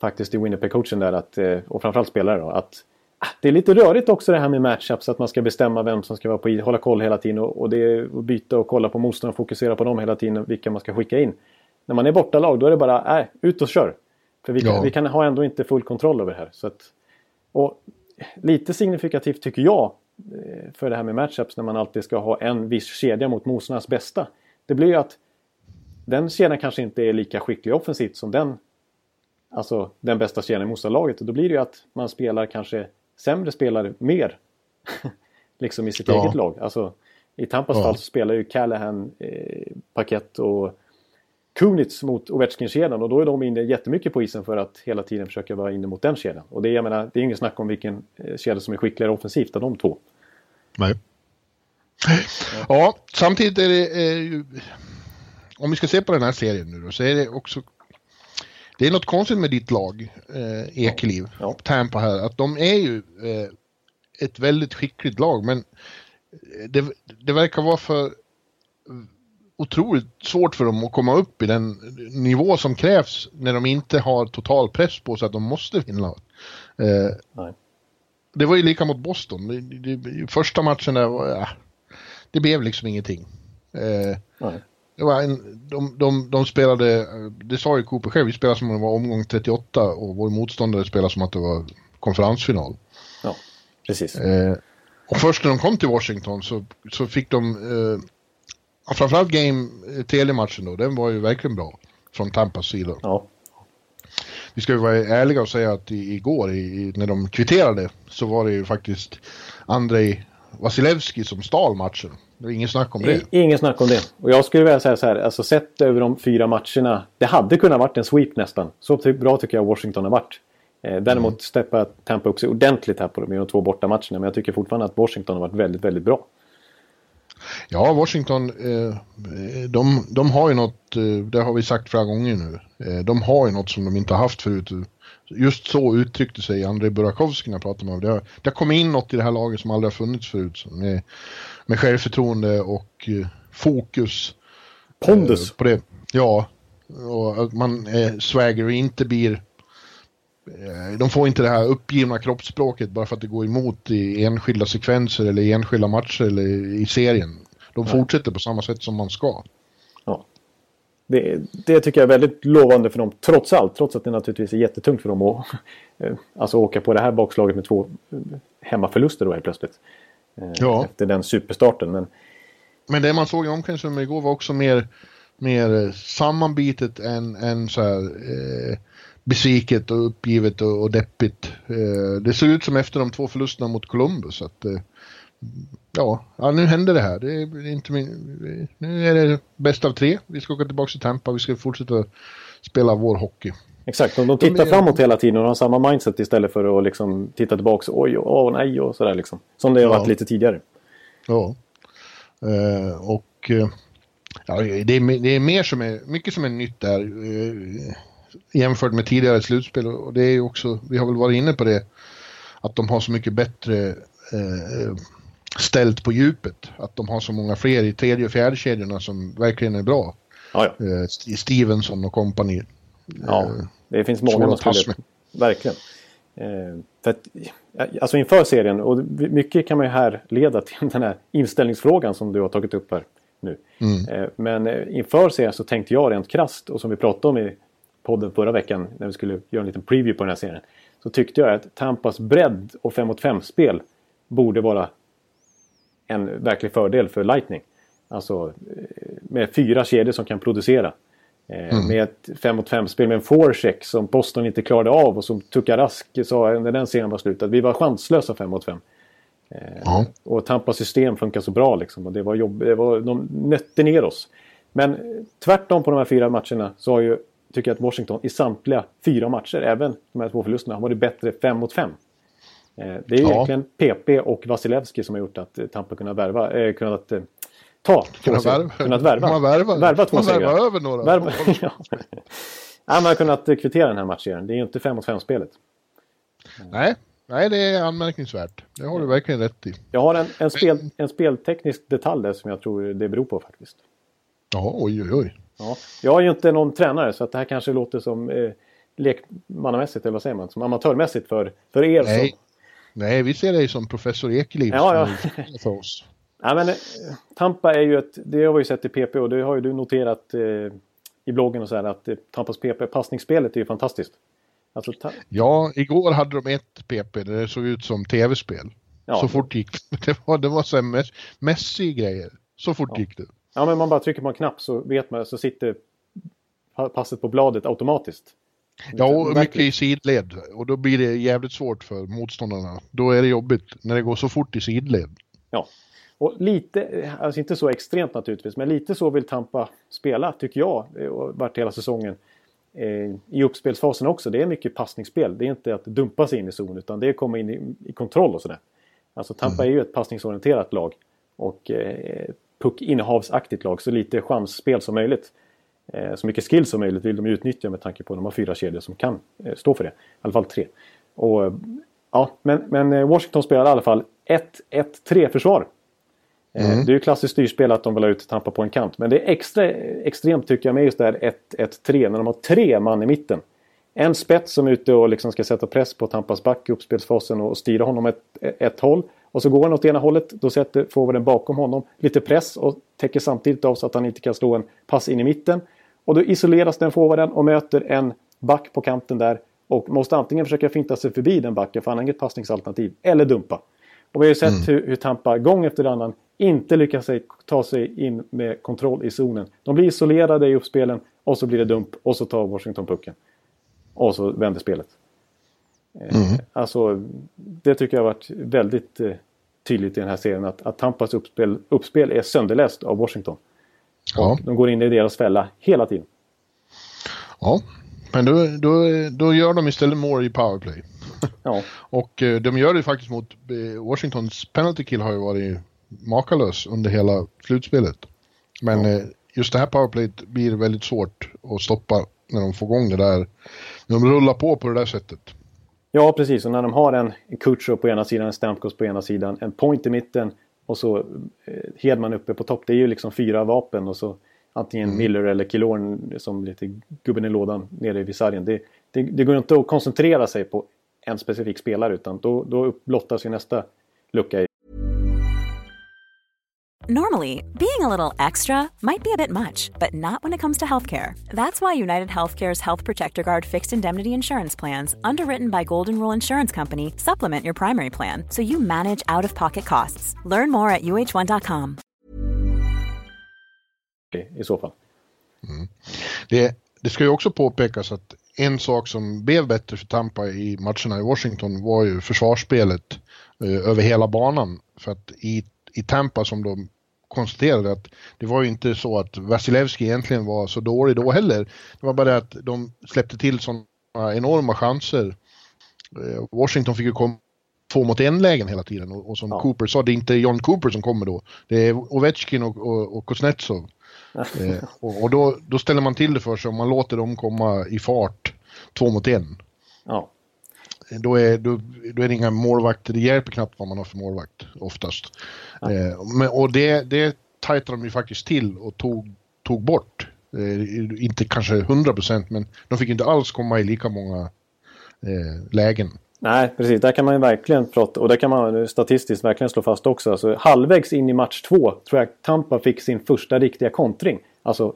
faktiskt i Winnipeg-coachen där att, eh, och framförallt spelare då att ah, det är lite rörigt också det här med matchups att man ska bestämma vem som ska vara på hålla koll hela tiden och, och det att byta och kolla på motståndaren och fokusera på dem hela tiden vilka man ska skicka in. När man är bortalag då är det bara, äh, ut och kör. För vi kan, ja. vi kan ha ändå inte full kontroll över det här. Så att, och lite signifikativt tycker jag eh, för det här med matchups när man alltid ska ha en viss kedja mot motståndarnas bästa. Det blir ju att den kedjan kanske inte är lika skicklig offensivt som den alltså, den bästa kedjan i motståndarlaget. Då blir det ju att man spelar kanske sämre spelare mer. (laughs) liksom i sitt ja. eget lag. Alltså, I Tampas ja. fall så spelar ju Callahan, eh, Paket och Kunitz mot Ovechkin-kedjan och då är de inne jättemycket på isen för att hela tiden försöka vara inne mot den kedjan. Och det, jag menar, det är ingen snack om vilken eh, kedja som är skickligare offensivt av de två. Nej. Ja, samtidigt är det ju, om vi ska se på den här serien nu då, så är det också det är något konstigt med ditt lag, eh, Ekeliv, ja. Tampa här, att de är ju eh, ett väldigt skickligt lag men det, det verkar vara för otroligt svårt för dem att komma upp i den nivå som krävs när de inte har total press på sig att de måste vinna. Eh, det var ju lika mot Boston. Det, det, första matchen där var, ja, det blev liksom ingenting. Eh, det var en, de, de, de spelade, det sa ju Cooper själv, vi spelade som om det var omgång 38 och vår motståndare spelade som att det var konferensfinal. Ja, precis. Eh, och först när de kom till Washington så, så fick de eh, framförallt game, eh, telematchen då, den var ju verkligen bra. Från Tampas sida. Ja. Vi ska ju vara ärliga och säga att i, igår i, när de kvitterade så var det ju faktiskt Andrei Vasilevski som stal matchen. Det var ingen snack om det. Ingen snack om det. Och jag skulle vilja säga så här, alltså sett över de fyra matcherna. Det hade kunnat varit en sweep nästan. Så bra tycker jag Washington har varit. Eh, däremot mm. steppar Tampa upp sig ordentligt här på de två borta matcherna. Men jag tycker fortfarande att Washington har varit väldigt, väldigt bra. Ja, Washington, eh, de, de har ju något, eh, det har vi sagt flera gånger nu, eh, de har ju något som de inte har haft förut. Just så uttryckte sig Andrei Burakovsky när jag pratade med honom. Det har, det har kommit in något i det här laget som aldrig har funnits förut. Med, med självförtroende och fokus. Pondus. På det. Ja, och att man är swagger och inte blir de får inte det här uppgivna kroppsspråket bara för att det går emot i enskilda sekvenser eller i enskilda matcher eller i serien. De Nej. fortsätter på samma sätt som man ska. Ja. Det, det, tycker jag är väldigt lovande för dem, trots allt. Trots att det naturligtvis är jättetungt för dem att (laughs) alltså åka på det här bakslaget med två hemmaförluster då helt plötsligt. Eh, ja. Efter den superstarten. Men, men det man såg i omklädningsrummet igår var också mer, mer sammanbitet än, än så här, eh, besviket och uppgivet och, och deppigt. Eh, det ser ut som efter de två förlusterna mot Columbus att eh, ja, ja, nu händer det här. Det är inte min, nu är det bäst av tre. Vi ska åka tillbaka till Tampa. Vi ska fortsätta spela vår hockey. Exakt, de, de tittar de, framåt hela tiden och har samma mindset istället för att liksom titta tillbaka. Oj, åh, nej och sådär liksom. Som det har varit lite tidigare. Ja. Eh, och eh, ja, det, är, det är mer som är, mycket som är nytt där. Eh, jämfört med tidigare slutspel och det är ju också, vi har väl varit inne på det, att de har så mycket bättre ställt på djupet. Att de har så många fler i tredje och fjärde kedjorna som verkligen är bra. Ja, ja. Eh, Stevenson och kompani. Ja, eh, det finns många man skulle... Verkligen. Eh, för att, alltså inför serien, och mycket kan man ju här leda till (laughs) den här inställningsfrågan som du har tagit upp här nu. Mm. Eh, men inför serien så tänkte jag rent krast och som vi pratade om i podden förra veckan när vi skulle göra en liten preview på den här serien. Så tyckte jag att Tampas bredd och 5 mot 5 spel borde vara en verklig fördel för Lightning. Alltså eh, med fyra kedjor som kan producera. Eh, mm. Med ett 5 mot 5 spel med en forecheck som Boston inte klarade av och som Tuka Rask sa när den serien var slut att vi var chanslösa 5 mot 5. Mm. Och Tampas system funkar så bra liksom och det var jobb, det var, de nötte ner oss. Men tvärtom på de här fyra matcherna så har ju tycker jag att Washington i samtliga fyra matcher, även de här två förlusterna, har varit bättre 5 mot 5. Eh, det är ja. egentligen PP och Vasilevski som har gjort att Tampa kunnat värva, eh, kunnat eh, ta. Kunnat värva. Kunnat värva. Man värva, värva två segrar. Värva över några. Värva, (laughs) ja. Man har kunnat kvittera den här matchen. Det är ju inte 5 mot 5 spelet. Nej, Nej, det är anmärkningsvärt. Det har du verkligen rätt i. Jag har en, en, spel, en spelteknisk detalj där som jag tror det beror på faktiskt. Ja, oj, oj, oj. Ja. Jag är ju inte någon tränare så att det här kanske låter som eh, lekmannamässigt, eller vad säger man, som amatörmässigt för, för er. Nej. Nej, vi ser dig som professor Ekeliv ja, ja. för oss. (laughs) ja, men, eh, Tampa är ju ett, det har vi ju sett i PP och det har ju du noterat eh, i bloggen och så här att eh, Tampas PP, passningsspelet är ju fantastiskt. Alltså, ja, igår hade de ett PP där det såg ut som tv-spel. Ja. Så fort gick (laughs) det. var, det var så här Messi-grejer. Så fort ja. gick det. Ja, men man bara trycker på en knapp så vet man, så sitter passet på bladet automatiskt. Ja, och mycket i sidled. Och då blir det jävligt svårt för motståndarna. Då är det jobbigt när det går så fort i sidled. Ja, och lite, alltså inte så extremt naturligtvis, men lite så vill Tampa spela tycker jag. Och varit hela säsongen. Eh, I uppspelsfasen också. Det är mycket passningsspel. Det är inte att dumpa sig in i zon utan det är att komma in i, i kontroll och sådär. Alltså Tampa mm. är ju ett passningsorienterat lag. Och eh, puckinnehavsaktigt lag. Så lite chansspel som möjligt. Eh, så mycket skill som möjligt vill de utnyttja med tanke på att de har fyra kedjor som kan eh, stå för det. I alla fall tre. Och, ja, men, men eh, Washington spelar i alla fall 1-1-3 försvar. Mm. Det är ju klassiskt styrspel att de vill ha ut Tampa på en kant. Men det är extra extremt tycker jag med just det här 1-1-3 när de har tre man i mitten. En spets som är ute och liksom ska sätta press på Tampas back i uppspelsfasen och styra honom ett, ett håll. Och så går han åt ena hållet, då sätter forwarden bakom honom lite press och täcker samtidigt av så att han inte kan slå en pass in i mitten. Och då isoleras den forwarden och möter en back på kanten där och måste antingen försöka finta sig förbi den backen för han har inget passningsalternativ, eller dumpa. Och vi har ju sett mm. hur, hur Tampa gång efter annan inte lyckas ta sig in med kontroll i zonen. De blir isolerade i uppspelen och så blir det dump och så tar Washington pucken. Och så vänder spelet. Eh, mm. Alltså, det tycker jag har varit väldigt eh, tydligt i den här serien att, att Tampas uppspel, uppspel är sönderläst av Washington. Ja. De går in i deras fälla hela tiden. Ja, men då, då, då gör de istället mål i powerplay. (laughs) Ja. och eh, de gör det faktiskt mot Washingtons penalty kill har ju varit makalös under hela slutspelet. Men ja. just det här powerplayet blir väldigt svårt att stoppa när de får igång det där. När de rullar på på det där sättet. Ja, precis. Och när de har en, Kutcher på ena sidan, en Stamkos på ena sidan, en Point i mitten och så eh, Hedman uppe på topp. Det är ju liksom fyra vapen och så antingen mm. Miller eller Killorn som lite gubben i lådan nere vid sargen. Det, det, det går inte att koncentrera sig på en specifik spelare utan då, då blottas ju nästa lucka Normally, being a little extra might be a bit much, but not when it comes to healthcare. That's why United Healthcare's Health Protector Guard fixed indemnity insurance plans, underwritten by Golden Rule Insurance Company, supplement your primary plan so you manage out of pocket costs. Learn more at uh1.com. I så fall. Mm. Det, det ska ju också påpekas att en sak som blev bättre för Tampa i matcherna i Washington var ju försvarsspelet eh, över hela banan. För att i, i Tampa som de konstaterade att det var ju inte så att Vasilevski egentligen var så dålig då heller. Det var bara det att de släppte till sådana enorma chanser. Eh, Washington fick ju komma två mot en lägen hela tiden och, och som ja. Cooper sa, det är inte John Cooper som kommer då. Det är Ovechkin och, och, och Kuznetsov. (laughs) eh, och, och då, då, ställer man till det för sig om man låter dem komma i fart två mot en. Ja. Då är, då, då är det inga målvakter, det hjälper knappt vad man har för målvakt oftast. Ja. Eh, men, och det, det tajtade de ju faktiskt till och tog, tog bort. Eh, inte kanske 100% men de fick inte alls komma i lika många eh, lägen. Nej, precis. Där kan man ju verkligen prata och där kan man statistiskt verkligen slå fast också. Alltså, halvvägs in i match två tror jag Tampa fick sin första riktiga kontring. Alltså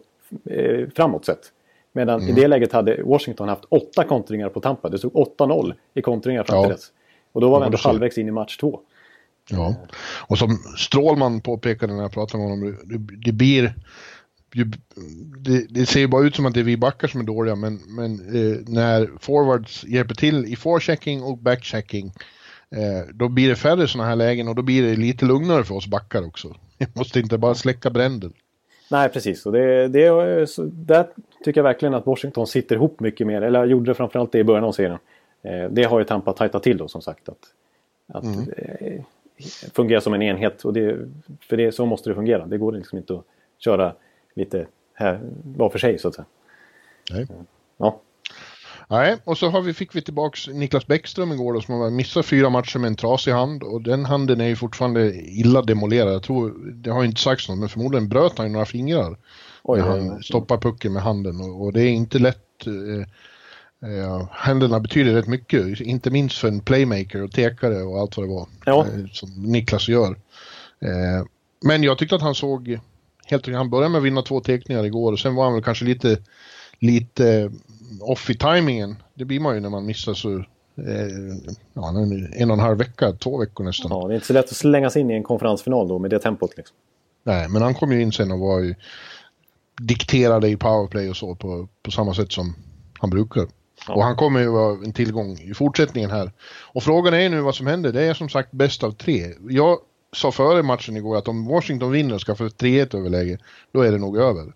eh, framåt sett. Medan mm. i det läget hade Washington haft åtta kontringar på Tampa. Det stod 8-0 i kontringar fram till ja. dess. Och då var vi ändå halvvägs in i match två. Ja, och som Strålman påpekade när jag pratade med honom, det, det blir... Det, det, ser ju bara ut som att det är vi backar som är dåliga, men, men eh, när forwards hjälper till i forechecking och backchecking, eh, då blir det färre sådana här lägen och då blir det lite lugnare för oss backar också. (laughs) Vi måste inte bara släcka bränder. Nej, precis. Och det, det, där tycker jag verkligen att Washington sitter ihop mycket mer. Eller gjorde det framförallt det i början av serien. Eh, det har ju Tampa tajtat till då som sagt. Att, att mm. eh, fungera som en enhet. Och det, för det, så måste det fungera. Det går liksom inte att köra lite här, var för sig så att säga. Nej. Ja. Nej, och så har vi, fick vi tillbaks Niklas Bäckström igår då, som har missat fyra matcher med en trasig hand och den handen är ju fortfarande illa demolerad. Jag tror, det har inte sagts något, men förmodligen bröt han ju några fingrar. Oj, när han stoppar pucken med handen och, och det är inte lätt. Eh, eh, händerna betyder rätt mycket, inte minst för en playmaker och tekare och allt vad det var. Ja. Eh, som Niklas gör. Eh, men jag tyckte att han såg helt Han började med att vinna två teckningar igår och sen var han väl kanske lite, lite off i timingen. Det blir man ju när man missar så eh, ja, en och en halv vecka, två veckor nästan. Ja, det är inte så lätt att slänga sig in i en konferensfinal då med det tempot. Liksom. Nej, men han kom ju in sen och var ju dikterade i powerplay och så på, på samma sätt som han brukar. Ja. Och han kommer ju vara en tillgång i fortsättningen här. Och frågan är nu vad som händer. Det är som sagt bäst av tre. Jag sa före matchen igår att om Washington vinner och ska få 3-1 överläge, då är det nog över.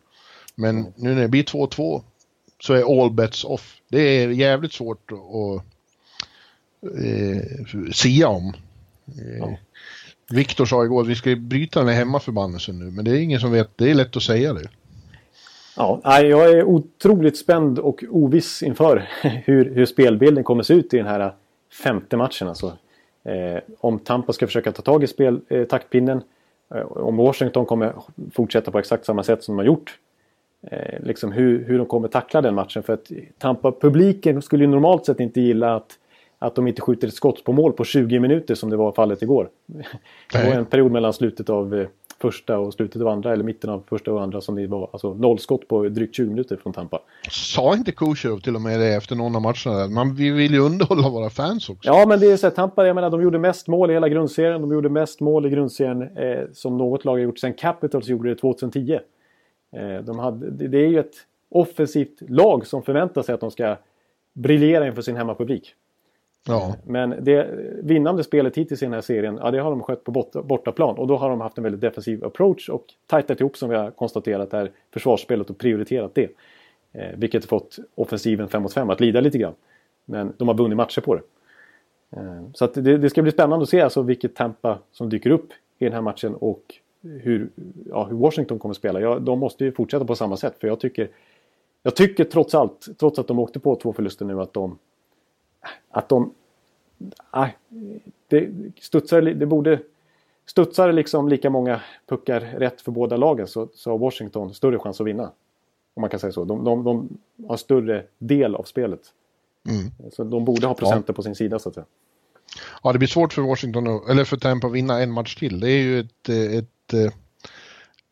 Men nu när det blir 2-2 så är all bets off. Det är jävligt svårt att eh, sia om. Eh, ja. Viktor sa igår att vi ska bryta den här hemmaförbannelsen nu, men det är ingen som vet. Det är lätt att säga det. Ja, jag är otroligt spänd och oviss inför (laughs) hur, hur spelbilden kommer se ut i den här femte matchen. Alltså. Eh, om Tampa ska försöka ta tag i spel, eh, taktpinnen. Eh, om Washington kommer fortsätta på exakt samma sätt som de har gjort. Eh, liksom hur, hur de kommer tackla den matchen. För att Tampa-publiken skulle ju normalt sett inte gilla att, att de inte skjuter ett skott på mål på 20 minuter som det var fallet igår. Det var en period mellan slutet av eh, första och slutet av andra eller mitten av första och andra som det var alltså noll skott på drygt 20 minuter från Tampa. Sa inte Kucherov till och med det efter någon av matcherna? Man, vi vill ju underhålla våra fans också. Ja, men det är så här, Tampa, jag menar, de gjorde mest mål i hela grundserien. De gjorde mest mål i grundserien eh, som något lag har gjort sen Capitals gjorde det 2010. Eh, de hade, det är ju ett offensivt lag som förväntar sig att de ska briljera inför sin hemmapublik. Ja. Men det vinnande spelet hittills i den här serien, ja det har de skött på bort, bortaplan. Och då har de haft en väldigt defensiv approach och tajtat ihop som vi har konstaterat är försvarsspelet och prioriterat det. Eh, vilket fått offensiven 5 mot 5 att lida lite grann. Men de har vunnit matcher på det. Eh, så det, det, ska bli spännande att se alltså vilket Tampa som dyker upp i den här matchen och hur, ja, hur Washington kommer att spela. Ja, de måste ju fortsätta på samma sätt för jag tycker jag tycker trots allt, trots att de åkte på två förluster nu, att de att de... Nej, det studsar, det borde... Studsar liksom lika många puckar rätt för båda lagen så, så har Washington större chans att vinna. Om man kan säga så. De, de, de har större del av spelet. Mm. Så de borde ha procenten ja. på sin sida så att säga. Ja, det blir svårt för Washington, eller för Tampa att vinna en match till. Det är ju ett, ett, ett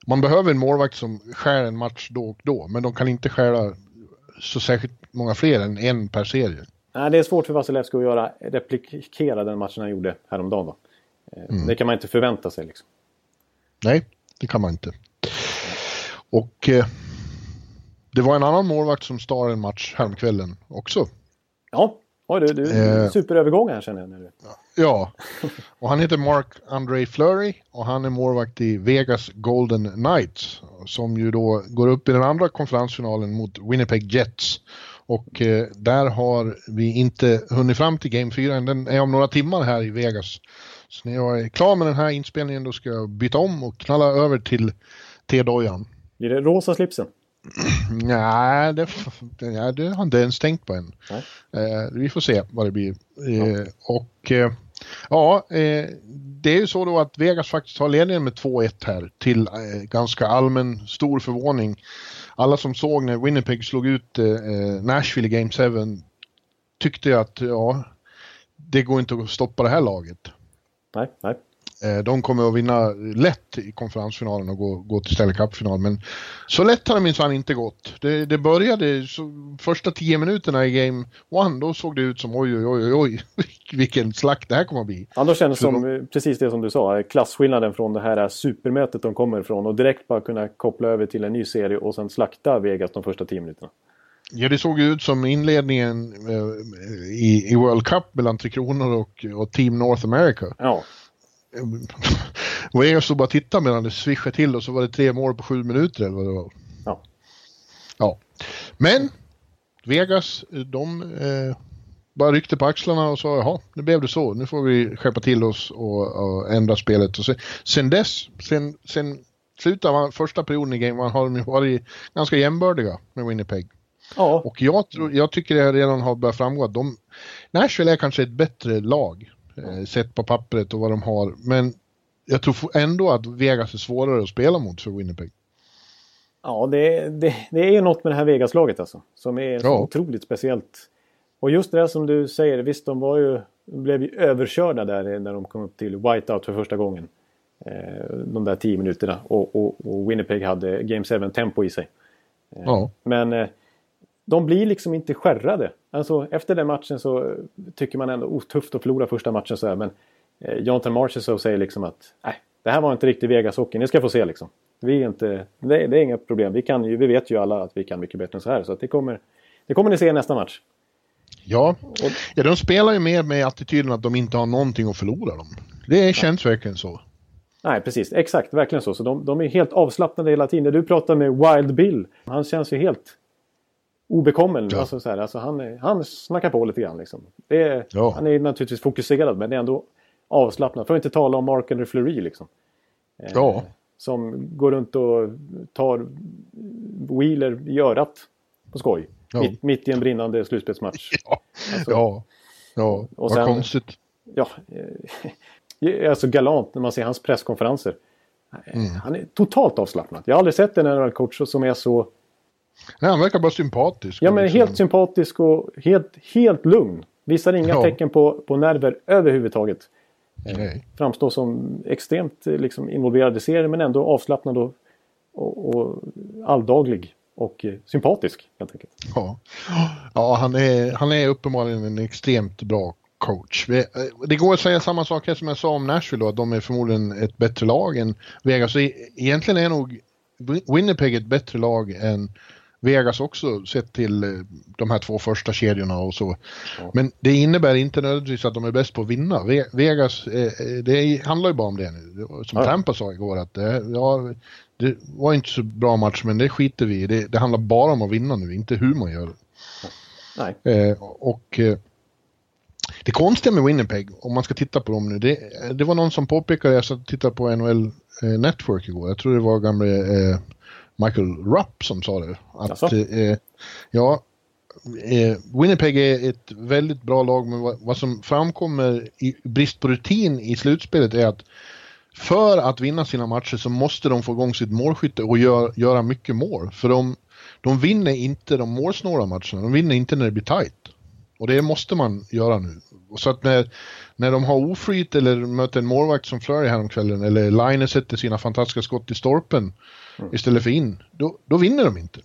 man behöver en målvakt som skär en match då och då, men de kan inte skära så särskilt många fler än en per serie. Nej, det är svårt för Vasilevski att göra, replikera den matchen han gjorde häromdagen. Då. Eh, mm. Det kan man inte förvänta sig. Liksom. Nej, det kan man inte. Och eh, det var en annan målvakt som star en match häromkvällen också. Ja, Oj, du, du eh, superövergång här känner jag. Nu. Ja, och han heter Mark Andre Fleury och han är målvakt i Vegas Golden Knights som ju då går upp i den andra konferensfinalen mot Winnipeg Jets. Och eh, där har vi inte hunnit fram till Game 4 än. Den är om några timmar här i Vegas. Så när jag är klar med den här inspelningen då ska jag byta om och knalla över till T-dojan. Blir det rosa slipsen? (clears throat) Nej, det, ja, det har inte ens tänkt på än. Eh, vi får se vad det blir. Eh, ja. Och eh, ja, eh, det är ju så då att Vegas faktiskt har ledningen med 2-1 här till eh, ganska allmän stor förvåning alla som såg när Winnipeg slog ut eh, Nashville i Game 7 tyckte att ja, det går inte att stoppa det här laget. Nej, nej. Eh, de kommer att vinna lätt i konferensfinalen och gå, gå till Stanley Cup-final. Men så lätt har det minsann inte gått. Det, det började så, första tio minuterna i Game 1, då såg det ut som oj, oj, oj, oj, (laughs) vilken slakt det här kommer att bli. Ja, då kändes som de... precis det som du sa, klasskillnaden från det här supermötet de kommer ifrån och direkt bara kunna koppla över till en ny serie och sen slakta Vegas de första tio minuterna. Ja, det såg ut som inledningen eh, i, i World Cup mellan Tre Kronor och, och Team North America. Ja. Vegas stod bara och tittade medan det svischade till och så var det tre mål på sju minuter eller vad det var. Ja. Ja. Men Vegas, de eh, bara ryckte på axlarna och sa jaha, nu blev det så. Nu får vi skärpa till oss och, och ändra spelet. Och sen, sen dess, sen, sen slutet av första perioden i Game 1 har de varit ganska jämbördiga med Winnipeg. Ja. Och jag, tror, jag tycker det redan har börjat framgå att de, Nashville är kanske ett bättre lag sett på pappret och vad de har. Men jag tror ändå att Vegas är svårare att spela mot för Winnipeg. Ja, det, det, det är något med det här Vegas-laget alltså. Som är ja. otroligt speciellt. Och just det där som du säger, visst de var ju, blev ju överkörda där när de kom upp till whiteout för första gången. Eh, de där tio minuterna. Och, och, och Winnipeg hade Game 7 tempo i sig. Eh, ja. Men eh, de blir liksom inte skärrade. Alltså efter den matchen så tycker man ändå, oh, tufft att förlora första matchen så här, men eh, Jonathan Marchessault säger liksom att nej, det här var inte riktigt Vegas-hockey, ni ska få se liksom. Vi är inte, det, det är inga problem, vi, kan ju, vi vet ju alla att vi kan mycket bättre än så här så att det kommer, det kommer ni se i nästa match. Ja. ja, de spelar ju mer med attityden att de inte har någonting att förlora dem. Det känns verkligen så. Nej, precis. Exakt, verkligen så. Så de, de är helt avslappnade hela tiden. När du pratar med Wild Bill, han känns ju helt obekommen. Ja. Alltså, så här, alltså, han, han snackar på lite grann. Liksom. Är, ja. Han är naturligtvis fokuserad, men det är ändå avslappnad. För att inte tala om Mark Andre Fleury liksom. Eh, ja. Som går runt och tar Wheeler i örat på skoj. Ja. Mitt, mitt, i en brinnande slutspelsmatch. (laughs) Ja, alltså, ja. ja. vad sen, konstigt. Ja, eh, (laughs) alltså galant när man ser hans presskonferenser. Mm. Han är totalt avslappnad. Jag har aldrig sett en NHL-coach som är så... Nej, han verkar bara sympatisk. Ja, men liksom... helt sympatisk och helt, helt lugn. Visar inga ja. tecken på, på nerver överhuvudtaget. Nej. Framstår som extremt liksom, involverad i serien men ändå avslappnad och, och, och alldaglig och eh, sympatisk helt enkelt. Ja, ja han, är, han är uppenbarligen en extremt bra coach. Eh, det går att säga samma sak här som jag sa om Nashville då, att de är förmodligen ett bättre lag än Vegas. Så egentligen är nog Winnipeg ett bättre lag än Vegas också sett till eh, de här två första kedjorna och så. Ja. Men det innebär inte nödvändigtvis att de är bäst på att vinna. Vegas, eh, eh, det handlar ju bara om det nu. Som ja. Tampa sa igår att det, ja, det var inte så bra match men det skiter vi i. Det, det handlar bara om att vinna nu, inte hur man gör det. Nej. och det konstiga med Winnipeg, om man ska titta på dem nu, det, det var någon som påpekade, jag satt och tittade på NHL Network igår, jag tror det var gamle Michael Rupp som sa det. Att, eh, ja, eh, Winnipeg är ett väldigt bra lag men vad, vad, som framkommer i brist på rutin i slutspelet är att för att vinna sina matcher så måste de få igång sitt målskytte och gör, göra mycket mål. För de, de vinner inte de målsnåla matcherna, de vinner inte när det blir tight. Och det måste man göra nu. Så att när, när de har oflyt eller möter en målvakt som Flurry häromkvällen eller Line sätter sina fantastiska skott i stolpen mm. istället för in, då, då vinner de inte.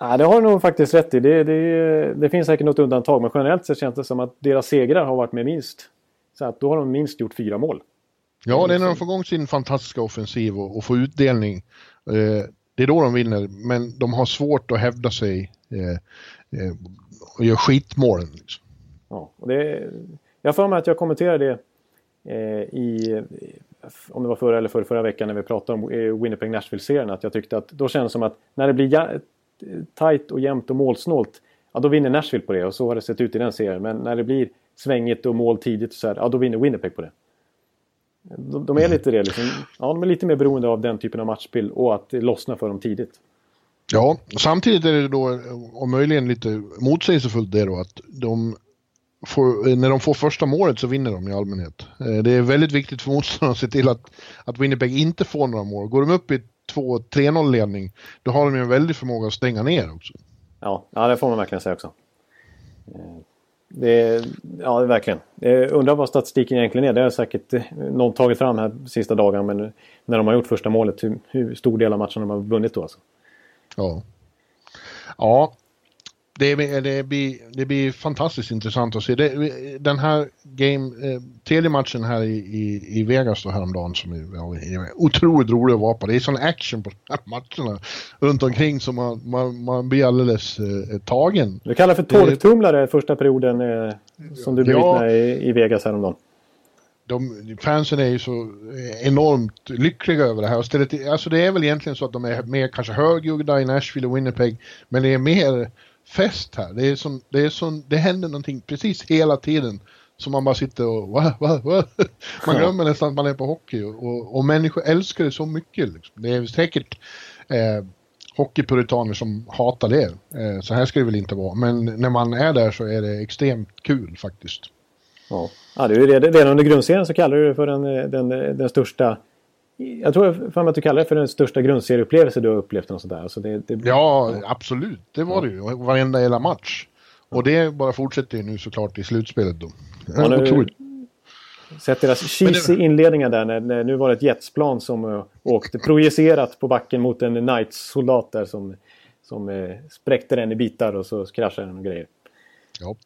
Ja, det har du nog faktiskt rätt i. Det, det, det, finns säkert något undantag men generellt sett känns det som att deras segrar har varit med minst. Så att då har de minst gjort fyra mål. Ja, det är när de får igång sin fantastiska offensiv och, och får utdelning. Eh, det är då de vinner, men de har svårt att hävda sig eh, eh, och gör skitmålen. Liksom. Ja, och det, jag får mig att jag kommenterade det eh, i om det var förra eller förra, förra veckan när vi pratade om eh, Winnipeg Nashville-serien att jag tyckte att då kändes det som att när det blir tajt och jämnt och målsnålt ja då vinner Nashville på det och så har det sett ut i den serien. Men när det blir svängigt och mål tidigt så här, ja då vinner Winnipeg på det. De, de är lite det liksom, ja de är lite mer beroende av den typen av matchspel och att det lossnar för dem tidigt. Ja, samtidigt är det då, och möjligen lite motsägelsefullt det då, att de får, när de får första målet så vinner de i allmänhet. Eh, det är väldigt viktigt för motståndarna att se till att, att Winnipeg inte får några mål. Går de upp i 2-3-0 ledning, då har de ju en väldig förmåga att stänga ner också. Ja, ja det får man verkligen säga också. Eh, det, ja, verkligen. Jag undrar vad statistiken egentligen är. Det har säkert eh, någon tagit fram här sista dagarna. Men när de har gjort första målet, hur, hur stor del av matchen de har vunnit då alltså. Ja. Ja, det, det, blir, det blir fantastiskt intressant att se. Det, den här game, eh, tredje matchen här i, i, i Vegas då häromdagen som är, är otroligt rolig att vara på. Det är sån action på de här matcherna runt omkring som man, man, man blir alldeles eh, tagen. Du kallar för torktumlare första perioden eh, som du bevittnade ja, i, i Vegas häromdagen. De, fansen är ju så enormt lyckliga över det här. Och stället, alltså det är väl egentligen så att de är mer kanske högljudda i Nashville och Winnipeg. Men det är mer fest här. Det, är som, det, är som, det händer någonting precis hela tiden. Så man bara sitter och va, va, va? (laughs) Man glömmer nästan att man är på hockey. Och, och människor älskar det så mycket. Liksom. Det är säkert eh, hockeypuritaner som hatar det. Eh, så här ska det väl inte vara. Men när man är där så är det extremt kul faktiskt. Ja, ja det är redan, redan under grundserien så kallar du det för den, den, den största jag tror för att du kallar det för den största grundserieupplevelse du har upplevt. Och sådär. Alltså det, det... Ja, absolut. Det var det ju. Varenda hela match. Och det bara fortsätter ju nu såklart i slutspelet då. Ja, nu, Otroligt. Sett deras cheesy inledningar där. När, när, nu var det ett jetsplan som uh, åkte projicerat på backen mot en Knights-soldat där som, som uh, spräckte den i bitar och så kraschade den och grejer. Ja.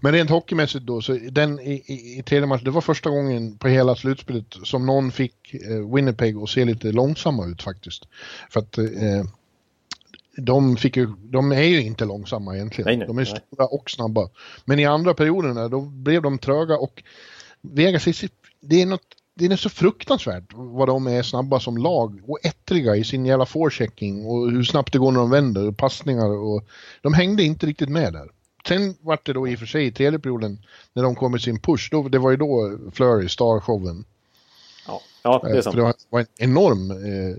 Men rent hockeymässigt då, så den i, i, i tredje matchen, det var första gången på hela slutspelet som någon fick eh, Winnipeg att se lite långsamma ut faktiskt. För att eh, de, fick ju, de är ju inte långsamma egentligen. Nej, nej, de är nej. stora och snabba. Men i andra perioderna då blev de tröga och Vegas, det är något det är så fruktansvärt vad de är snabba som lag och ettriga i sin jävla forechecking och hur snabbt det går när de vänder och passningar och de hängde inte riktigt med där. Sen vart det då i och för sig i tredje perioden när de kom med sin push, då, det var ju då Flurry, starshowen. Ja, ja det är Eh, sant. För det var, var en enorm eh,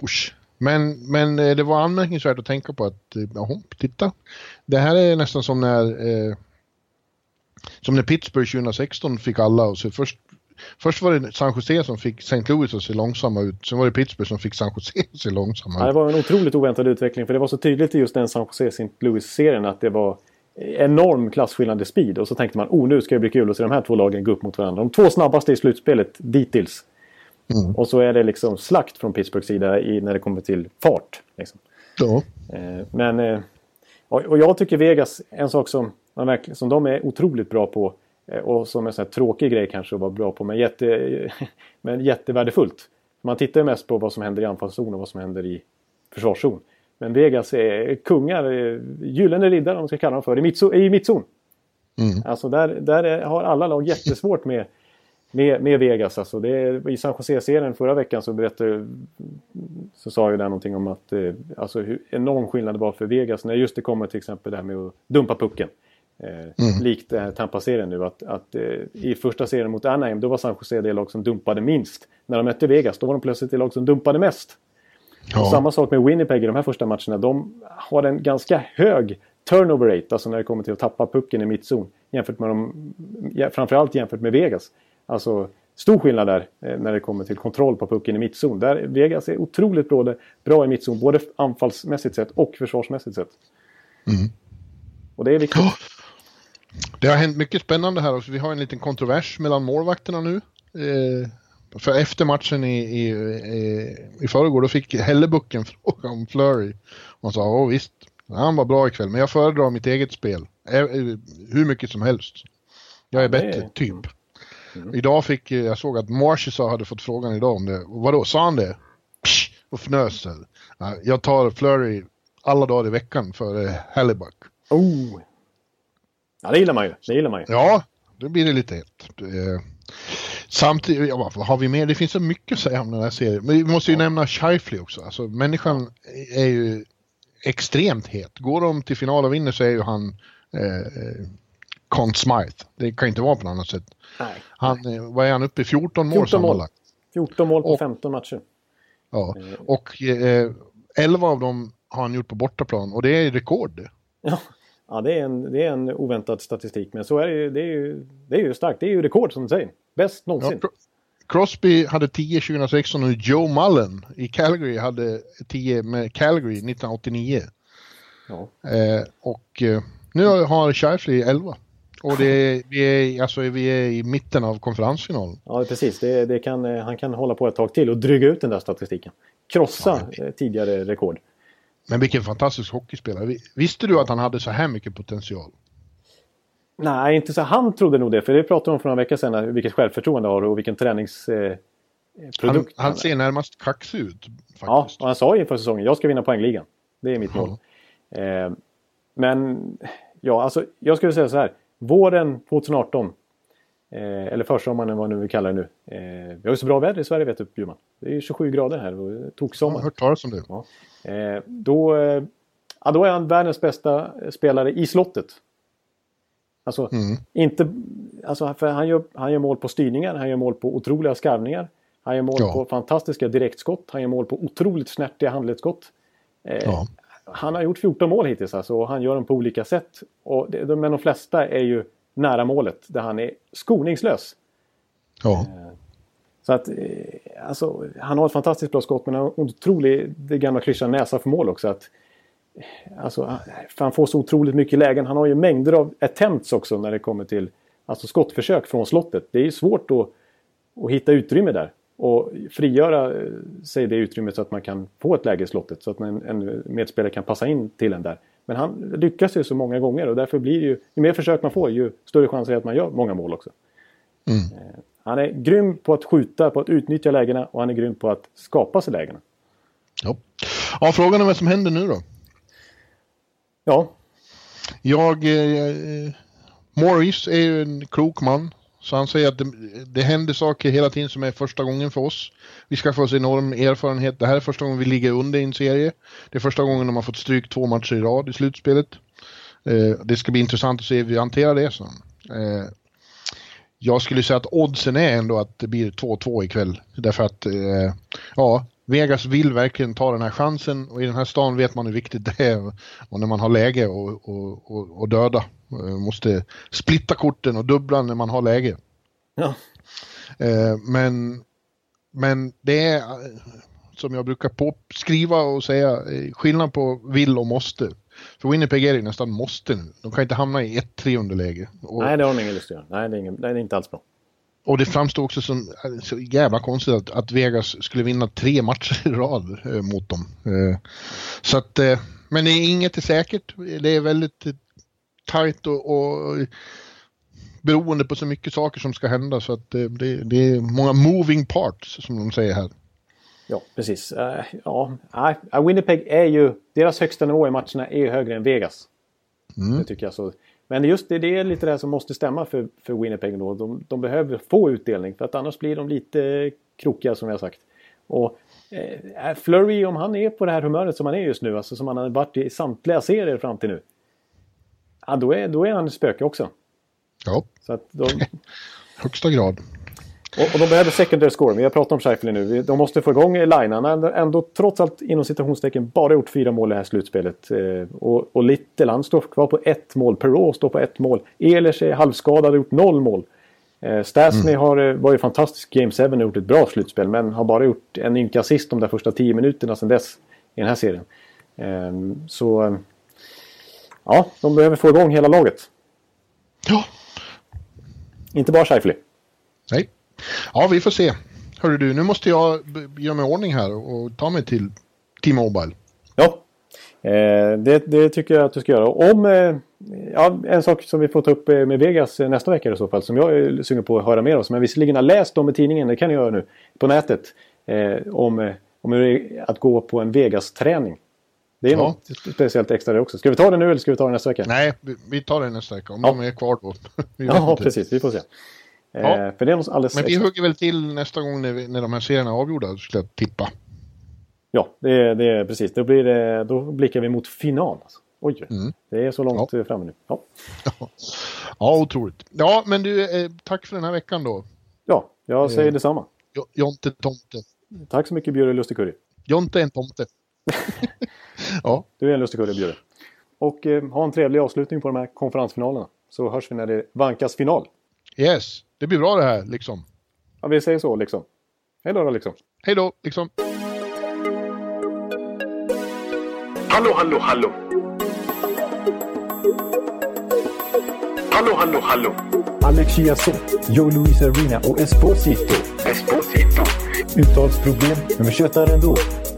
push. Men, men eh, det var anmärkningsvärt att tänka på att, eh, jaha, titta. Det här är nästan som när, eh, som när Pittsburgh 2016 fick alla och så först, först var det San Jose som fick St. Louis att se långsamma ut. Sen var det Pittsburgh som fick San Jose att se långsamma Ja, det ut. var en otroligt oväntad utveckling för det var så tydligt i just den San Jose St. Louis-serien att det var enorm klasskillnad i speed och så tänkte man oh nu ska det bli kul att se de här två lagen gå upp mot varandra. De två snabbaste i slutspelet dittills. Mm. Och så är det liksom slakt från Pittsburghs sida i, när det kommer till fart. Liksom. Ja. Eh, men, eh, och och jag tycker Vegas, en sak som, man verkligen, som de är otroligt bra på eh, och som är en sån här tråkig grej kanske att vara bra på men, jätte, (laughs) men jättevärdefullt. Man tittar ju mest på vad som händer i anfallszon och vad som händer i försvarszon. Men Vegas är kungar, eh, gyllene riddare om man ska kalla dem för, i, i mittzon. Mm. Alltså där, där är, har alla lag jättesvårt med, med, med Vegas. Alltså det är, I San Jose-serien förra veckan så berättade så sa ju där någonting om att eh, alltså hur enorm skillnad det var för Vegas när just det kommer till exempel det här med att dumpa pucken. Eh, Likt eh, Tampa-serien nu att, att eh, i första serien mot Anaheim då var San Jose det lag som dumpade minst. När de mötte Vegas då var de plötsligt det lag som dumpade mest. Ja. Samma sak med Winnipeg i de här första matcherna. De har en ganska hög turnover rate, alltså när det kommer till att tappa pucken i mittzon. Jämfört med ja, framförallt jämfört med Vegas. Alltså stor skillnad där eh, när det kommer till kontroll på pucken i mittzon. Där Vegas är otroligt bra, bra i mittzon, både anfallsmässigt sett och försvarsmässigt sett. Och det är viktigt. Ja. Det har hänt mycket spännande här också. Vi har en liten kontrovers mellan målvakterna nu. Eh, för efter matchen i, i, i, i förrgår då fick Hellebucken (laughs) fråga om Flurry. Och han sa, åh visst, han var bra ikväll, men jag föredrar mitt eget spel. Eh, eh, Hur mycket som helst. Jag är bättre, typ. Idag fick, eh, jag såg att Marchesa hade fått frågan idag om det. Vadå, sa han det? Psh, och fnös. Ja, Jag tar Flurry alla dagar i veckan för eh, Hellebuck. Oh. Ja, det gillar man ju. Det gillar man ju. Ja, då blir det lite hett. Eh, Samtidigt, ja, vad har vi mer? Det finns så mycket att säga om den här serien. Men vi måste ju nämna Shifley också. Alltså, människan är ju extremt het. Går de till final och vinner så är ju han eh, Conn Smythe. Det kan inte vara på något annat sätt. Nej. Han, eh, vad är han uppe i? 14 mål 14 mål. sammanlagt. 14 mål på Och- 15 matcher. Ja. Och eh, 11 av dem har han gjort på bortaplan och det är rekord. Ja, ja det, är en, det är en oväntad statistik. Men så är det ju. Det är ju, det är ju starkt. Det är ju rekord som du säger. Bäst Ja, någonsin. Cro- Crosby hade 10 2016 och Joe Mullen i Calgary hade 10 med Calgary 1989. Ja. Eh, och eh, nu har Shifley 11. Och det vi, är, alltså, vi är i mitten av konferensfinalen. Ja, precis. Det, det kan, eh, han kan hålla på ett tag till och dryga ut den där statistiken. Krossa eh, tidigare rekord. Men vilken fantastisk hockeyspelare. Vi- Visste du att han hade så här mycket potential? Nej, inte så. Han trodde nog det. För det pratade de om för några veckor sedan. Vilket självförtroende har och vilken träningsprodukt. Eh, Han, han ser närmast kaxig ut. Ja, Faktiskt. och han sa inför säsongen jag ska vinna poängligan. Det är mitt mål. Eh, men ja, alltså jag skulle säga så här. Våren 2018. Eh, eller försommaren vad man nu vill kalla det nu. Eh, vi har ju så bra väder i Sverige vet du Bjurman. Det är ju 27 grader här och Jag har toksommar. hört talas om det. Ja. Eh, då, eh, ja, då är han världens bästa spelare i slottet. Alltså, Mm. inte, alltså för han, gör, han gör mål på styrningar, han gör mål på otroliga skarvningar. Han gör mål Ja. på fantastiska direktskott, han gör mål på otroligt snärtiga handledsskott. Eh, Ja. Han har gjort 14 mål hittills alltså, och han gör dem på olika sätt. Och det, de- men de flesta är ju nära målet där han är skoningslös. Ja. Så att, eh, alltså, han har ett fantastiskt bra skott men han har otrolig, det gamla klyschan näsa för mål också. Att, eh, alltså, han- får så otroligt mycket lägen. Han har ju mängder av attempts också när det kommer till alltså, skottförsök från slottet. Det är ju svårt att, att hitta utrymme där. Och frigöra eh, sig det utrymmet så att man kan få ett läge i slottet. Så att en, en medspelare kan passa in till en där. Men han lyckas ju så många gånger och därför blir det ju, ju mer försök man får ju större chans är att man gör många mål också. Mm. Eh, Han är grym på att skjuta, på att utnyttja lägena och han är grym på att skapa sig lägena. Ja. ja, frågan är vad som händer nu då. Ja. Jag... Eh, Morris är ju en klok man. Så han säger att det, det händer saker hela tiden som är första gången för oss. Vi ska få oss enorm erfarenhet. Det här är första gången vi ligger under i en serie. Det är första gången de har fått stryk två matcher i rad i slutspelet. Eh, det ska bli intressant att se hur vi hanterar det. Så. Eh, jag skulle säga att oddsen är ändå att det blir 2-2 ikväll. Därför att, eh, ja, Vegas vill verkligen ta den här chansen och i den här stan vet man hur viktigt det är. Och när man har läge och, och, och, och döda. Eh, måste splitta korten och dubbla när man har läge. Ja. Eh, men, men det är, eh, som jag brukar på, skriva och säga, skillnad på vill och måste. För Winnipeg är det nästan måste nu. De kan inte hamna i 1-3 underläge. Och, Nej, det har de ingen lust att göra. Nej, det är, ingen, det är inte alls bra. Och det framstår också som så jävla konstigt att, att, Vegas skulle vinna tre matcher i rad eh, mot dem. Eh, så att, eh, men det är inget är säkert. Det är väldigt tajt och, och beroende på så mycket saker som ska hända så att det, det, är många moving parts som de säger här. Ja, precis. Uh, ja, Winnipeg är ju, deras högsta nivå i matcherna är ju högre än Vegas. Mm. Det tycker jag så. Men just det, det är lite det som måste stämma för, för Winnipeg då. De, de behöver få utdelning för att annars blir de lite krokiga som jag sagt. Och eh, Flurry, om han är på det här humöret som han är just nu, alltså som han har varit i samtliga serier fram till nu. Ja, då är, då är han spöke också. Ja, så att de... (laughs) högsta grad. Och, och, de behöver secondary score. Vi har pratat om Scheifele nu. De måste få igång linan. Han har ändå trots allt inom citationstecken bara gjort fyra mål i det här slutspelet. Eh, och, och Little står kvar på ett mål. Perrault står på ett mål. Ehlers är halvskadad och gjort noll mål. Eh, Stasny mm. har, eh, var ju fantastisk Game 7 och gjort ett bra slutspel. Men har bara gjort en ynka assist de där första tio minuterna sedan dess i den här serien. Eh, så... Ja, de behöver få igång hela laget. Ja. Inte bara Scheifele. Nej. Ja, vi får se. Hörru du, nu måste jag göra mig ordning här och ta mig till T-Mobile. Ja, eh, det, det, tycker jag att du ska göra. Om, eh, ja, en sak som vi får ta upp eh, med Vegas nästa vecka i så fall, som jag är sugen på att höra mer om, som jag visserligen har läst om i tidningen, det kan jag göra nu, på nätet, om, om hur det är att gå på en Vegas-träning. Det är ja. något speciellt extra det också. Ska vi ta det nu eller ska vi ta det nästa vecka? Nej, vi tar det nästa vecka. Om ja. de är kvar då. (laughs) ja, precis. Vi får se. Ja. Eh, för det är något alldeles Men vi extra. hugger väl till nästa gång när, vi, när de här serierna är avgjorda, skulle jag tippa. Ja, det det är precis. Då, blir det, då blickar vi mot final. Alltså. Oj, mm. det är så långt ja. framme nu. Ja. (laughs) ja, otroligt. Ja, men du, eh, tack för den här veckan då. Ja, jag säger eh, detsamma. Jonte Tomte. Tack så mycket Björre Lustigkurre. Jonte är en tomte. (laughs) (laughs) ja. Du är en lustigkurre Björre. Och eh, ha en trevlig avslutning på de här konferensfinalerna. Så hörs vi när det vankas final. Yes. Det blir bra det här, liksom. Ja, vi säger så, liksom. Hej då, liksom. Hej då, liksom. Hallå, hallå, hallå. Hallå, hallå, hallå. Alex Chiazot, Joe Luis Arena och Esposito. Esposito. Uttalsproblem, men vi tjötar ändå.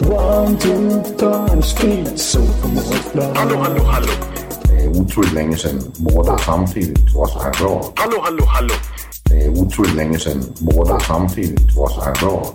One, two, three, speed, so Hallå, hallå, hallå. Det är otroligt länge sedan båda samtidigt var så här bra. Hallå, hallå, hallå. Det är otroligt länge sedan båda samtidigt var så här bra.